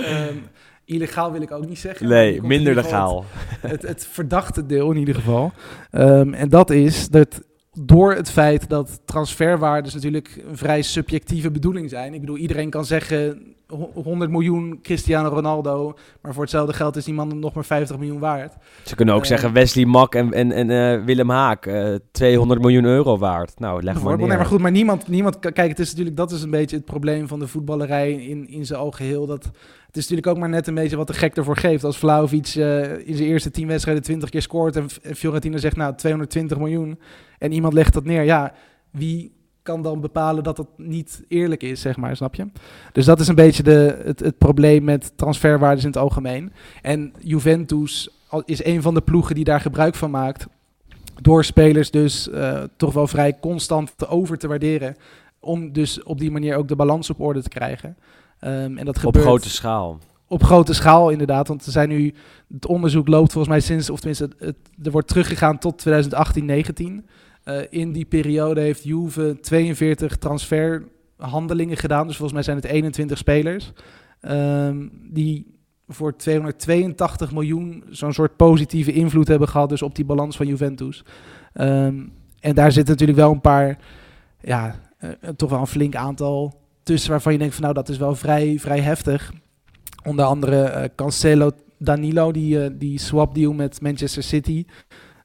illegaal wil ik ook niet zeggen. Nee, minder legaal. het, het verdachte deel in ieder geval. Ehm, en dat is dat door het feit dat transferwaardes natuurlijk een vrij subjectieve bedoeling zijn. Ik bedoel, iedereen kan zeggen ho- 100 miljoen Cristiano Ronaldo, maar voor hetzelfde geld is die man nog maar 50 miljoen waard. Ze kunnen ook Eh, zeggen Wesley Mak en, en, en eh, Willem Haak, eh 200 miljoen euro waard. Nou, leg maar neer. Nee, maar goed, maar niemand, niemand kijk, het is natuurlijk, dat is een beetje het probleem van de voetballerij in, in zijn algeheel. Dat, het is natuurlijk ook maar net een beetje wat de gek ervoor geeft. Als Vlaovic eh, in zijn eerste 10 wedstrijden 20 keer scoort en, en Fiorentina zegt nou 220 miljoen en iemand legt dat neer. Ja, wie kan dan bepalen dat dat niet eerlijk is, zeg maar, snap je? Dus dat is een beetje de, het, het probleem met transferwaardes in het algemeen. En Juventus is een van de ploegen die daar gebruik van maakt door spelers dus eh, toch wel vrij constant te over te waarderen. Om dus op die manier ook de balans op orde te krijgen. Ehm, en dat Op gebeurt grote schaal. op grote schaal inderdaad. Want er zijn nu, het onderzoek loopt volgens mij sinds, of tenminste, het, het- er wordt teruggegaan tot 2018-19. Eh, in die periode heeft Juve 42 transferhandelingen gedaan. Dus volgens mij zijn het 21 spelers. ehm, die voor 282 miljoen zo'n soort positieve invloed hebben gehad dus op die balans van Juventus. Ehm, en daar zitten natuurlijk wel een paar, ja, eh, toch wel een flink aantal tussen waarvan je denkt van nou dat is wel vrij, vrij heftig. Onder andere eh, Cancelo Danilo, die, die swap deal met Manchester City.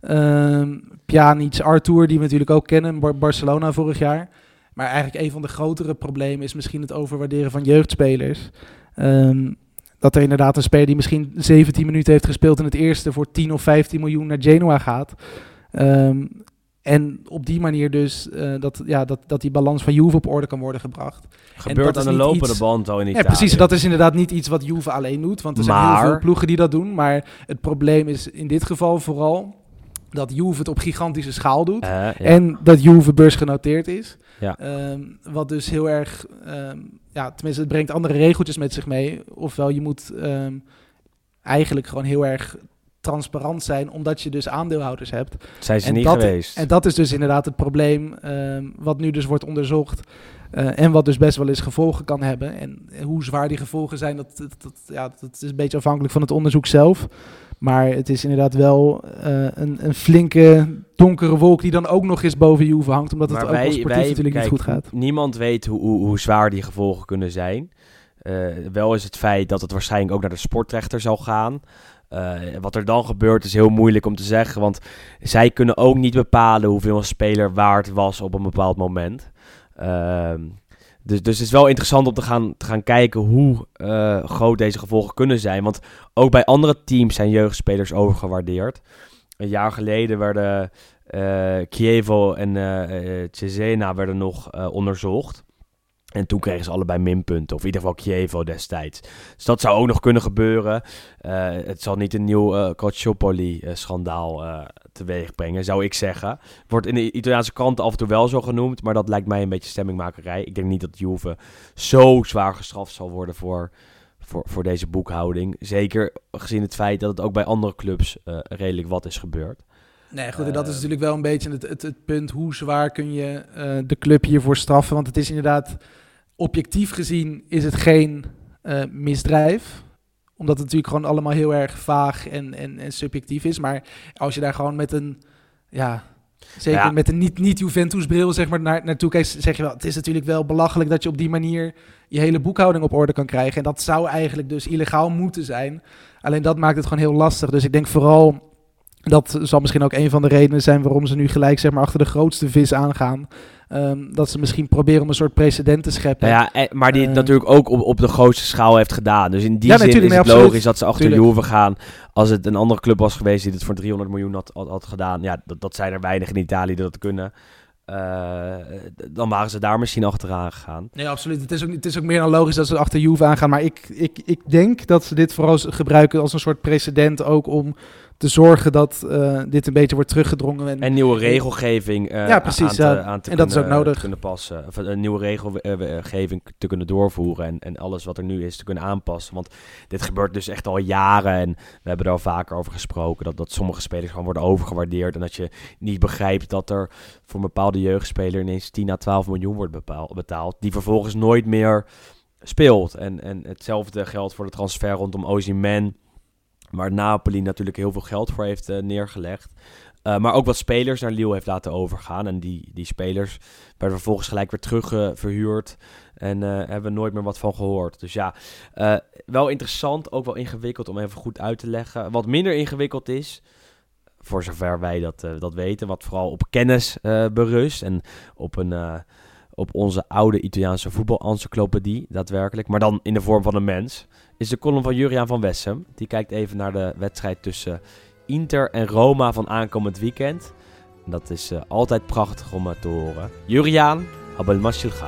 Ehm Pjanic, Arthur, die we natuurlijk ook kennen, Bar- Barcelona vorig jaar. Maar eigenlijk een van de grotere problemen is misschien het overwaarderen van jeugdspelers. Ehm, dat er inderdaad een speler die misschien 17 minuten heeft gespeeld in het eerste voor 10 of 15 miljoen naar Genoa gaat. Ehm, en op die manier dus eh, dat, ja, dat, dat die balans van Juve op orde kan worden gebracht. Gebeurt dat aan de lopende iets- band al in Ja, Italië. precies. Dat is inderdaad niet iets wat Juve alleen doet. Want er zijn heel veel ploegen die dat doen. Maar het probleem is in dit geval vooral dat Juve het op gigantische schaal doet. Eh, ja. En dat Juve beursgenoteerd is. Ja. Ehm, wat dus heel erg... ehm, ja, tenminste, het brengt andere regeltjes met zich mee. Ofwel, je moet ehm, eigenlijk gewoon heel erg transparant zijn... omdat je dus aandeelhouders hebt. Zijn ze en niet dat- geweest. En dat is dus inderdaad het probleem wat nu dus wordt onderzocht. eh, en wat dus best wel eens gevolgen kan hebben. En hoe zwaar die gevolgen zijn, dat, dat, dat- ja, dat is een beetje afhankelijk van het onderzoek zelf. Maar het is inderdaad wel eh, een, een flinke donkere wolk die dan ook nog eens boven Juve hangt. Omdat het Maar ook sportief natuurlijk kijk, niet goed gaat. Niemand weet hoe, hoe, hoe zwaar die gevolgen kunnen zijn. Eh, wel is het feit dat het waarschijnlijk ook naar de sportrechter zal gaan. Eh, wat er dan gebeurt is heel moeilijk om te zeggen. Want zij kunnen ook niet bepalen hoeveel een speler waard was op een bepaald moment. Dus, dus het is wel interessant om te gaan, te gaan kijken hoe eh, groot deze gevolgen kunnen zijn. Want ook bij andere teams zijn jeugdspelers overgewaardeerd. Een jaar geleden werden Chievo en eh, Cesena werden nog onderzocht. En toen kregen ze allebei minpunten. Of in ieder geval Chievo destijds. Dus dat zou ook nog kunnen gebeuren. Eh, het zal niet een nieuw eh Calciopoli-schandaal eh teweeg brengen, zou ik zeggen. Wordt in de Italiaanse krant af en toe wel zo genoemd. Maar dat lijkt mij een beetje stemmingmakerij. Ik denk niet dat Juve zo zwaar gestraft zal worden voor, voor, voor deze boekhouding. Zeker gezien het feit dat het ook bij andere clubs redelijk wat is gebeurd. Nee, goed, en dat is natuurlijk wel een beetje het, het, het punt. Hoe zwaar kun je de club hiervoor straffen? Want het is inderdaad, objectief gezien, is het geen eh, misdrijf. Omdat het natuurlijk gewoon allemaal heel erg vaag en, en, en subjectief is. Maar als je daar gewoon met een, ja, zeker Ja. met een niet, niet Juventus bril zeg maar, naar, naartoe kijkt, zeg je wel, het is natuurlijk wel belachelijk dat je op die manier je hele boekhouding op orde kan krijgen. En dat zou eigenlijk dus illegaal moeten zijn. Alleen dat maakt het gewoon heel lastig. Dus ik denk vooral dat zal misschien ook een van de redenen zijn waarom ze nu gelijk zeg maar, achter de grootste vis aangaan. Ehm, dat ze misschien proberen om een soort precedent te scheppen. Nou ja, eh, maar die het Eh. natuurlijk ook op, op de grootste schaal heeft gedaan. Dus in die Ja, zin is het absoluut. logisch dat ze achter Tuurlijk. Juve gaan. Als het een andere club was geweest die het voor 300 miljoen had, had, had gedaan. Ja, dat, dat zijn er weinig in Italië die dat kunnen. Eh, dan waren ze daar misschien achteraan gegaan. Nee, absoluut. Het is, ook, het is ook meer dan logisch dat ze achter Juve aangaan. Maar ik, ik, ik denk dat ze dit vooral gebruiken als een soort precedent ook om te zorgen dat eh, dit een beetje wordt teruggedrongen. En, En nieuwe regelgeving eh, Ja, precies, aan, te, ja. aan te En dat is kunnen, ook nodig. te kunnen passen. Of een nieuwe regelgeving te kunnen doorvoeren en, en alles wat er nu is te kunnen aanpassen. Want dit gebeurt dus echt al jaren en we hebben er al vaker over gesproken. Dat, dat sommige spelers gewoon worden overgewaardeerd en dat je niet begrijpt dat er voor een bepaalde jeugdspeler ineens 10 à 12 miljoen wordt betaald. Die vervolgens nooit meer speelt. En, en hetzelfde geldt voor de transfer rondom Ozyman. Waar Napoli natuurlijk heel veel geld voor heeft eh, neergelegd. Uh, maar ook wat spelers naar Lille heeft laten overgaan. En die, die spelers werden vervolgens gelijk weer terug verhuurd. En uh, hebben we nooit meer wat van gehoord. Dus ja, wel interessant. Ook wel ingewikkeld om even goed uit te leggen. Wat minder ingewikkeld is, voor zover wij dat, dat weten. Wat vooral op kennis berust. En op, een, op onze oude Italiaanse voetbalencyclopedie, daadwerkelijk. Maar dan in de vorm van een mens. Is de column van Juriaan van Wessem. Die kijkt even naar de wedstrijd tussen Inter en Roma van aankomend weekend. En dat is uh, altijd prachtig om uh, te horen. Juriaan, Abel Mashilga.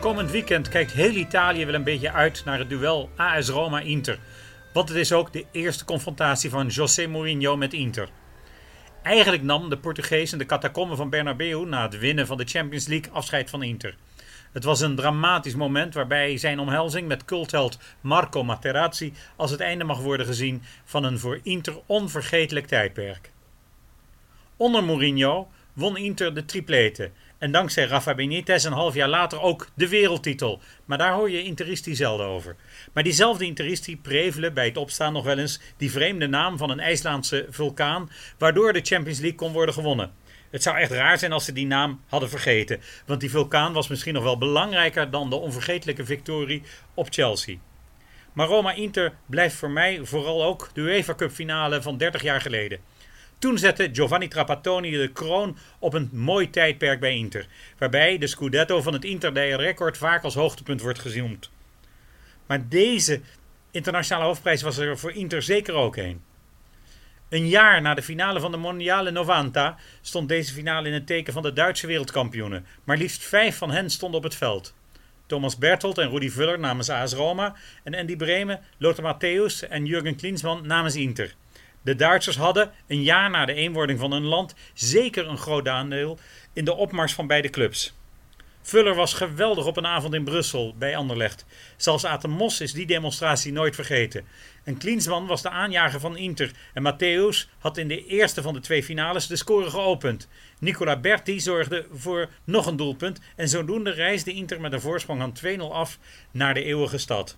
Komend weekend kijkt heel Italië wel een beetje uit naar het duel AS Roma-Inter. Want het is ook de eerste confrontatie van José Mourinho met Inter. Eigenlijk nam de Portugees in de catacomben van Bernabeu na het winnen van de Champions League afscheid van Inter. Het was een dramatisch moment waarbij zijn omhelzing met cultheld Marco Materazzi als het einde mag worden gezien van een voor Inter onvergetelijk tijdperk. Onder Mourinho won Inter de triplete en dankzij Rafa Benitez een half jaar later ook de wereldtitel. Maar daar hoor je Interisti zelden over. Maar diezelfde Interisti prevelen bij het opstaan nog wel eens die vreemde naam van een IJslandse vulkaan, waardoor de Champions League kon worden gewonnen. Het zou echt raar zijn als ze die naam hadden vergeten, want die vulkaan was misschien nog wel belangrijker dan de onvergetelijke victorie op Chelsea. Maar Roma-Inter blijft voor mij vooral ook de UEFA Cup finale van 30 jaar geleden. Toen zette Giovanni Trapattoni de kroon op een mooi tijdperk bij Inter, waarbij de Scudetto van het Inter Day record vaak als hoogtepunt wordt gezien. Maar deze internationale hoofdprijs was er voor Inter zeker ook een. Een jaar na de finale van de Mondiale Novanta stond deze finale in het teken van de Duitse wereldkampioenen. Maar liefst vijf van hen stonden op het veld. Thomas Bertolt en Rudi Vuller namens AS Roma en Andy Bremen, Lothar Matthäus en Jurgen Klinsmann namens Inter. De Duitsers hadden, een jaar na de eenwording van hun land, zeker een groot aandeel in de opmars van beide clubs. Vuller was geweldig op een avond in Brussel bij Anderlecht. Zelfs Aten Mos is die demonstratie nooit vergeten. En Klinsmann was de aanjager van Inter. En Matthäus had in de eerste van de twee finales de score geopend. Nicola Berti zorgde voor nog een doelpunt. En zodoende reisde Inter met een voorsprong aan 2-0 af naar de eeuwige stad.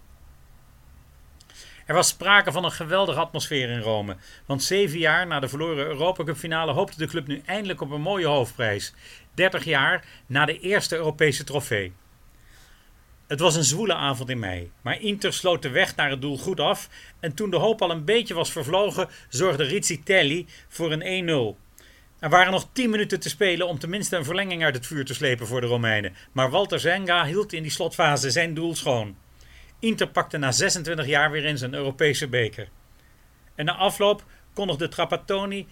Er was sprake van een geweldige atmosfeer in Rome. Want zeven jaar na de verloren Europa Cup finale hoopte de club nu eindelijk op een mooie hoofdprijs. 30 jaar na de eerste Europese trofee. Het was een zwoele avond in mei, maar Inter sloot de weg naar het doel goed af en toen de hoop al een beetje was vervlogen, zorgde Rizzitelli voor een 1-0. Er waren nog 10 minuten te spelen om tenminste een verlenging uit het vuur te slepen voor de Romeinen, maar Walter Zenga hield in die slotfase zijn doel schoon. Inter pakte na 26 jaar weer in zijn Europese beker. En na afloop kondigde Trapattoni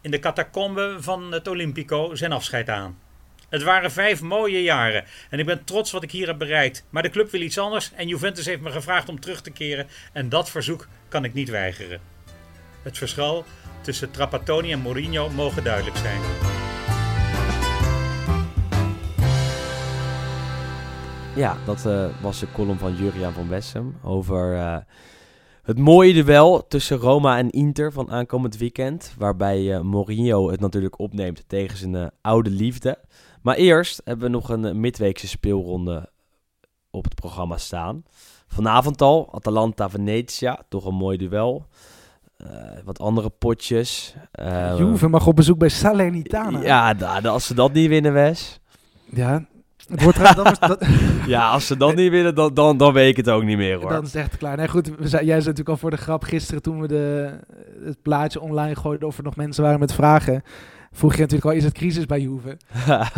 in de catacombe van het Olympico zijn afscheid aan. Het waren vijf mooie jaren en ik ben trots wat ik hier heb bereikt. Maar de club wil iets anders en Juventus heeft me gevraagd om terug te keren en dat verzoek kan ik niet weigeren. Het verschil tussen Trapattoni en Mourinho mogen duidelijk zijn. Ja, dat uh, was de column van Juriaan van Wessem over uh, het mooie duel tussen Roma en Inter van aankomend weekend. Waarbij uh, Mourinho het natuurlijk opneemt tegen zijn oude liefde. Maar eerst hebben we nog een midweekse speelronde op het programma staan. Vanavond al, Atalanta-Venetia, toch een mooi duel. Wat andere potjes. Juve mag op bezoek bij Salernitana. Ja, als ze dat niet winnen, Wes. Ja, het wordt trouwens, dat, dat ja, als ze dat niet winnen, dan, dan, dan weet ik het ook niet meer hoor. Dan is het echt klaar. Nee, goed, we zei, jij zei natuurlijk al voor de grap gisteren toen we de, het plaatje online gooiden of er nog mensen waren met vragen. Vroeg je natuurlijk al, is het crisis bij Juve?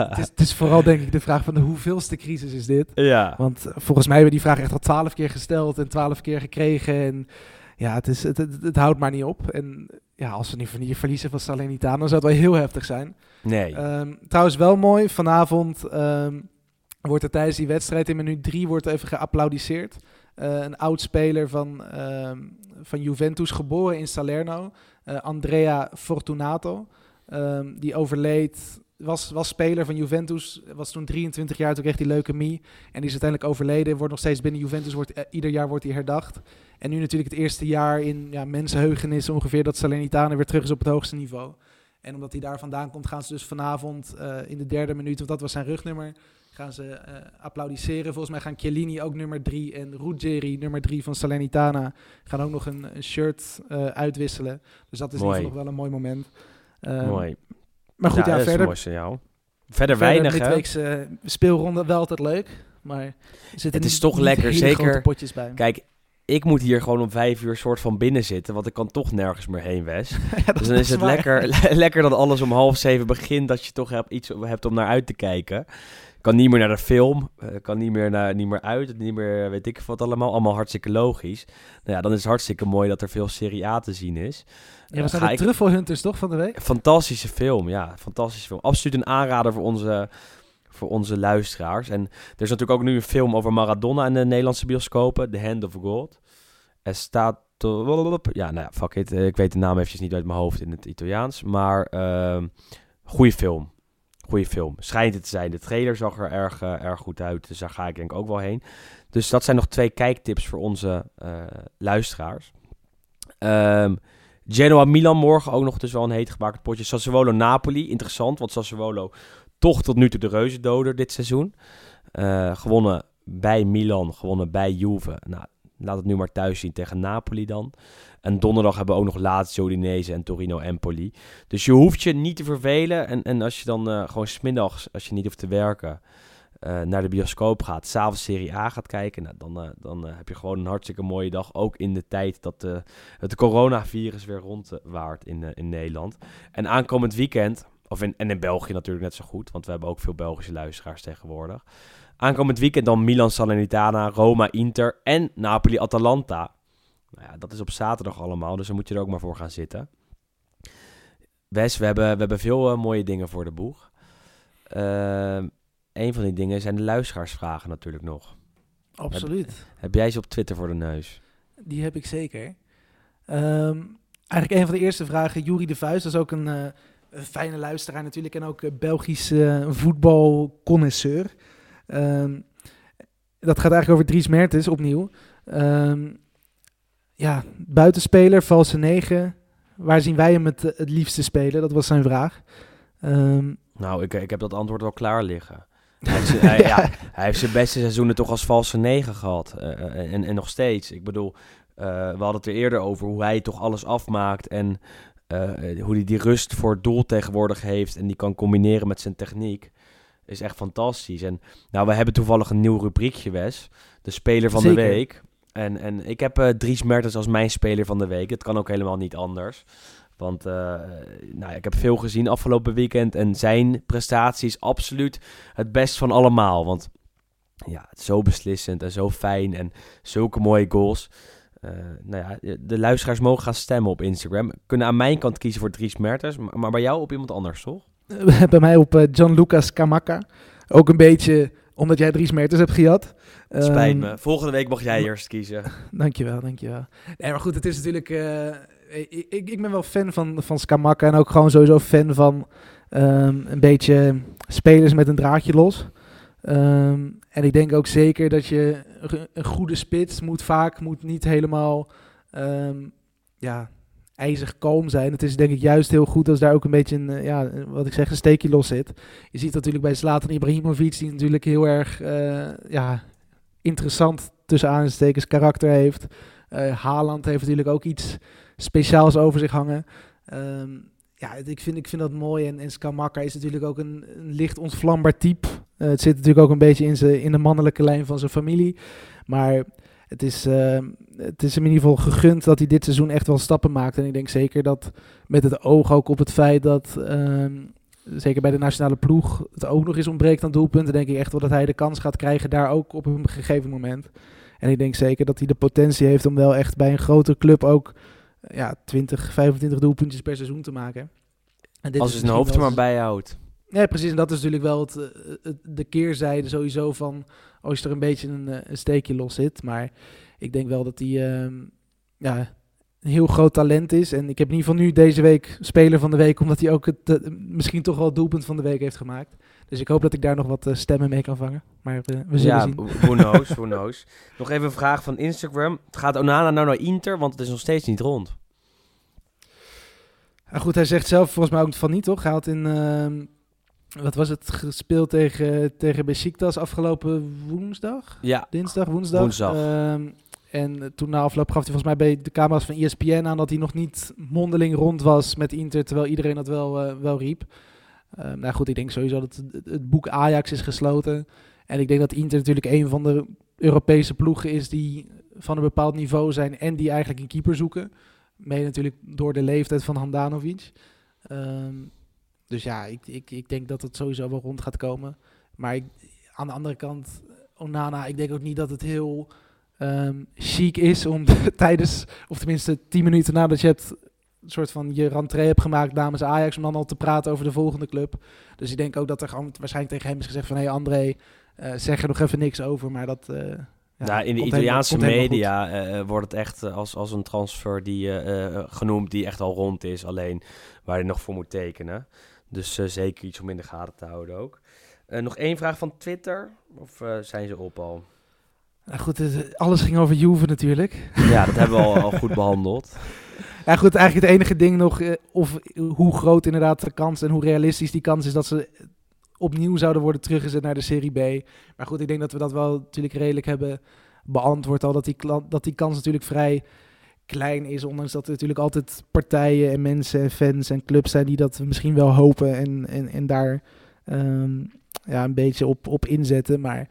het, is, het, is, vooral denk ik de vraag van de hoeveelste crisis is dit? Ja. Want volgens mij hebben we die vraag echt al twaalf keer gesteld en twaalf keer gekregen. En ja, het, is, het, het, het, houdt maar niet op. En ja, als we niet verliezen van Salernitana, dan zou het wel heel heftig zijn. Nee. Um, trouwens wel mooi, vanavond um, wordt er tijdens die wedstrijd in minuut drie wordt even geapplaudisseerd. Eh, een oud speler van, ehm, van Juventus, geboren in Salerno, eh, Andrea Fortunato. Ehm, die overleed, was, was speler van Juventus, was toen 23 jaar, toen kreeg hij leukemie. En die is uiteindelijk overleden, wordt nog steeds binnen Juventus, wordt, eh, ieder jaar wordt hij herdacht. En nu natuurlijk het eerste jaar in ja, mensenheugenis ongeveer dat Salernitana weer terug is op het hoogste niveau. En omdat hij daar vandaan komt, gaan ze dus vanavond in de derde minuut, want dat was zijn rugnummer, gaan ze eh, applaudisseren. Volgens mij gaan Chiellini ook nummer drie en Ruggeri, nummer drie van Salernitana, gaan ook nog een, een shirt eh, uitwisselen. Dus dat is in Mooi. ieder geval nog wel een mooi moment. Ehm, Mooi. Maar goed, ja, verder, mooi signaal. Verder verder weinig, hè? midweekse eh, speelronde wel altijd leuk, maar er zitten Het is toch lekker, zeker- grote potjes bij. Kijk, ik moet hier gewoon om vijf uur soort van binnen zitten, want ik kan toch nergens meer heen, Wes. Ja, Dus dan is het waar. lekker, lekker dat alles om half zeven begint, dat je toch hebt, iets hebt om naar uit te kijken. Kan niet meer naar de film, eh, kan niet meer, naar, niet meer uit, niet meer weet ik wat allemaal. Allemaal hartstikke logisch. Nou ja, dan is het hartstikke mooi dat er veel Serie A te zien is. Ja, we Eh, zijn de ik- Truffelhunters toch van de week? Fantastische film, ja. Fantastische film. Absoluut een aanrader voor onze, voor onze luisteraars. En er is natuurlijk ook nu een film over Maradona in de Nederlandse bioscopen. The Hand of God. Er staat... Ja, nou ja, fuck it. Eh, Ik weet de naam eventjes niet uit mijn hoofd in het Italiaans. Maar ehm goede film. Goeie film. Schijnt het te zijn. De trailer zag er erg, eh, erg goed uit. Dus daar ga ik denk ik ook wel heen. Dus dat zijn nog twee kijktips voor onze eh, luisteraars. Ehm Genoa-Milan morgen ook nog dus wel een heet gemaakt potje. Sassuolo-Napoli, interessant, want Sassuolo toch tot nu toe de reuzendoder dit seizoen. Eh, gewonnen bij Milan, gewonnen bij Juve. Nou, laat het nu maar thuis zien tegen Napoli dan. En donderdag hebben we ook nog Lazio, Udinese en Torino-Empoli. Dus je hoeft je niet te vervelen. En, en als je dan eh, gewoon smiddags, als je niet hoeft te werken, eh, naar de bioscoop gaat, s'avonds Serie A gaat kijken, nou, dan, eh, dan heb je gewoon een hartstikke mooie dag. Ook in de tijd dat het coronavirus weer rondwaart in, in Nederland. En aankomend weekend, of in, en in België natuurlijk net zo goed, want we hebben ook veel Belgische luisteraars tegenwoordig. Aankomend weekend dan Milan Salernitana, Roma Inter en Napoli Atalanta. Nou ja, dat is op zaterdag allemaal, dus dan moet je er ook maar voor gaan zitten. Wes, we hebben, we hebben veel eh, mooie dingen voor de boeg. Ehm een van die dingen zijn de luisteraarsvragen natuurlijk nog. Absoluut. Heb jij ze op Twitter voor de neus? Die heb ik zeker. Ehm, eigenlijk een van de eerste vragen, Juri de Vuist, dat is ook een, eh, een fijne luisteraar natuurlijk en ook Belgische voetbalconnoisseur. Ehm, dat gaat eigenlijk over Dries Mertens opnieuw. Ehm, ja, buitenspeler, valse negen. Waar zien wij hem het, het liefste spelen? Dat was zijn vraag. Ehm, Nou, ik, ik heb dat antwoord al klaar liggen. Hij heeft, hij, ja, hij heeft zijn beste seizoenen toch als valse negen gehad. Eh, eh, en, en nog steeds. Ik bedoel, eh, we hadden het er eerder over hoe hij toch alles afmaakt. En hoe hij die rust voor het doel tegenwoordig heeft. En die kan combineren met zijn techniek. Is echt fantastisch. En nou, we hebben toevallig een nieuw rubriekje, Wes. De speler van de week. En, en ik heb eh Dries Mertens als mijn speler van de week. Het kan ook helemaal niet anders. Want eh, nou ik heb veel gezien afgelopen weekend. En zijn prestatie is absoluut het best van allemaal. Want ja, het is zo beslissend en zo fijn. En zulke mooie goals. Eh, nou ja, de luisteraars mogen gaan stemmen op Instagram. Kunnen aan mijn kant kiezen voor Dries Mertens. Maar bij jou op iemand anders, toch? bij mij op eh, Gianluca Scamacca. Ook een beetje omdat jij Dries Mertens hebt gejat. Het spijt Ehm, me. Volgende week mag jij eerst kiezen. Dankjewel, dankjewel. Nee, maar goed, het is natuurlijk... eh, ik, ik, ik ben wel fan van, van Scamacca en ook gewoon sowieso fan van ehm, een beetje spelers met een draadje los. Ehm, en ik denk ook zeker dat je een- goede spits moet vaak moet niet helemaal ehm, ja, ijzig kalm zijn. Het is denk ik juist heel goed als daar ook een beetje een, eh, ja, wat ik zeg, een steekje los zit. Je ziet natuurlijk bij Zlatan Ibrahimovic, die natuurlijk heel erg eh, ja, interessant tussen aanstekens karakter heeft. Eh Haaland heeft natuurlijk ook iets speciaals over zich hangen. Ehm, ja, ik vind, ik vind dat mooi. En, en Skamaka is natuurlijk ook een, een licht ontvlambaar type. Het zit natuurlijk ook een beetje in, zijn in de mannelijke lijn van zijn familie. Maar het is, ehm, het is hem in ieder geval gegund dat hij dit seizoen echt wel stappen maakt. En ik denk zeker dat met het oog ook op het feit dat... ehm, zeker bij de nationale ploeg, het ook nog eens ontbreekt aan doelpunten, denk ik echt wel dat hij de kans gaat krijgen daar ook op een gegeven moment. En ik denk zeker dat hij de potentie heeft om wel echt bij een grote club ook ja, 20, 25 doelpuntjes per seizoen te maken. En dit Als zijn hoofd er maar wel Ja, precies. En dat is natuurlijk wel het, eh, het- de keerzijde sowieso van als je er een beetje een, eh, een steekje los zit. Maar ik denk wel dat hij ehm, ja, een heel groot talent is. En ik heb in ieder geval nu deze week speler van de week, omdat hij ook het, misschien toch wel het doelpunt van de week heeft gemaakt. Dus ik hoop dat ik daar nog wat eh, stemmen mee kan vangen. Maar eh, we zullen ja, zien. who knows, who knows. Nog even een vraag van Instagram. Gaat Onana nou naar Inter? Want het is nog steeds niet rond. Maar goed, hij zegt zelf volgens mij ook van niet, toch? Hij had in, ehm, wat was het, gespeeld tegen, tegen Besiktas afgelopen woensdag? Ja, Dinsdag, woensdag. Woensdag. Ehm, en toen na afloop gaf hij volgens mij bij de camera's van ESPN aan dat hij nog niet mondeling rond was met Inter, terwijl iedereen dat wel, eh, wel riep. Ehm, nou goed, ik denk sowieso dat het, het boek Ajax is gesloten. En ik denk dat Inter natuurlijk een van de Europese ploegen is die van een bepaald niveau zijn en die eigenlijk een keeper zoeken. Mede natuurlijk door de leeftijd van Handanovic. Ehm, dus ja, ik, ik, ik denk dat het sowieso wel rond gaat komen. Maar ik, aan de andere kant, Onana, ik denk ook niet dat het heel ehm, chic is om tijdens, of tenminste tien minuten nadat je hebt, een soort van je rentree hebt gemaakt namens Ajax, om dan al te praten over de volgende club. Dus ik denk ook dat er gewoon waarschijnlijk tegen hem is gezegd van, hé hey André, eh, zeg er nog even niks over, maar dat... eh, ja, nou, in de Italiaanse media eh, wordt het echt als, als een transfer die, genoemd die echt al rond is. Alleen waar je nog voor moet tekenen. Dus eh, zeker iets om in de gaten te houden ook. Eh, nog één vraag van Twitter. Of eh, zijn ze op al? Nou goed, alles ging over Juve natuurlijk. Ja, dat hebben we al, al goed behandeld. Ja, goed, eigenlijk het enige ding nog, of hoe groot inderdaad de kans en hoe realistisch die kans is dat ze opnieuw zouden worden teruggezet naar de Serie B. Maar goed, ik denk dat we dat wel natuurlijk redelijk hebben beantwoord al, dat die, dat die kans natuurlijk vrij klein is, ondanks dat er natuurlijk altijd partijen en mensen en fans en clubs zijn die dat misschien wel hopen en, en, en daar ehm, ja, een beetje op, op inzetten. Maar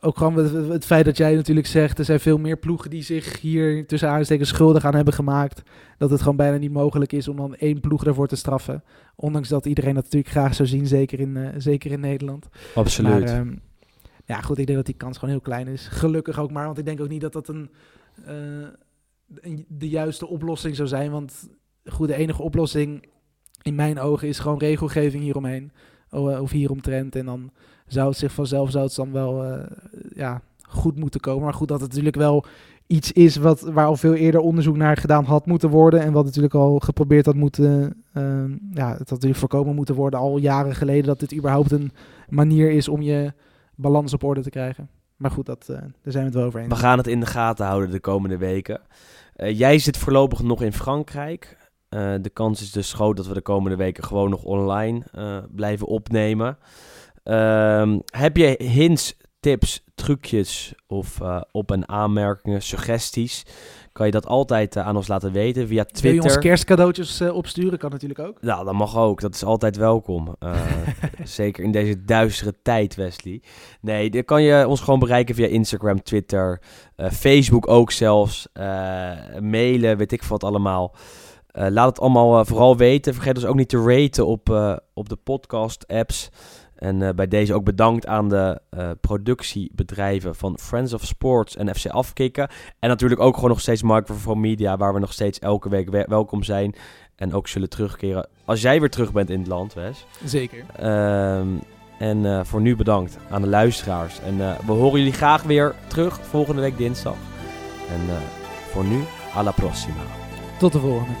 ook gewoon het, het feit dat jij natuurlijk zegt, er zijn veel meer ploegen die zich hier tussen aanstekens schuldig aan hebben gemaakt. Dat het gewoon bijna niet mogelijk is om dan één ploeg daarvoor te straffen. Ondanks dat iedereen dat natuurlijk graag zou zien, zeker in, eh, zeker in Nederland. Absoluut. Maar ehm, ja, goed, ik denk dat die kans gewoon heel klein is. Gelukkig ook maar, want ik denk ook niet dat dat een, eh, een- de juiste oplossing zou zijn. Want goed, de enige oplossing in mijn ogen is gewoon regelgeving hieromheen. Eh, Of hieromtrent. En dan zou het zich vanzelf zou het dan wel eh, ja, goed moeten komen. Maar goed, dat het natuurlijk wel iets is wat, waar al veel eerder onderzoek naar gedaan had moeten worden. En wat natuurlijk al geprobeerd had moeten. ehm, ja, het had natuurlijk voorkomen moeten worden al jaren geleden. Dat dit überhaupt een manier is om je balans op orde te krijgen. Maar goed, dat, eh, daar zijn we het wel over eens. We gaan het in de gaten houden de komende weken. Eh, jij zit voorlopig nog in Frankrijk. Eh, de kans is dus groot dat we de komende weken gewoon nog online blijven opnemen. Ehm, heb je hints, tips, trucjes of op- en aanmerkingen, suggesties? Kan je dat altijd eh, aan ons laten weten via Wil je ons Twitter. kerstcadeautjes eh, opsturen? Kan natuurlijk ook. Nou, dat mag ook. Dat is altijd welkom. Eh, zeker in deze duistere tijd, Wesley. Nee, dan kan je ons gewoon bereiken via Instagram, Twitter, Facebook ook zelfs. mailen, weet ik wat allemaal. Laat het allemaal vooral weten. Vergeet ons ook niet te raten op, op de podcast-apps. En eh, bij deze ook bedankt aan de eh, productiebedrijven van Friends of Sports en FC Afkikken. En natuurlijk ook gewoon nog steeds Microphone Media, waar we nog steeds elke week we- welkom zijn. En ook zullen terugkeren als jij weer terug bent in het land, Wes. Zeker. Ehm, en eh, voor nu bedankt aan de luisteraars. En we horen jullie graag weer terug volgende week dinsdag. En voor nu, alla prossima. Tot de volgende.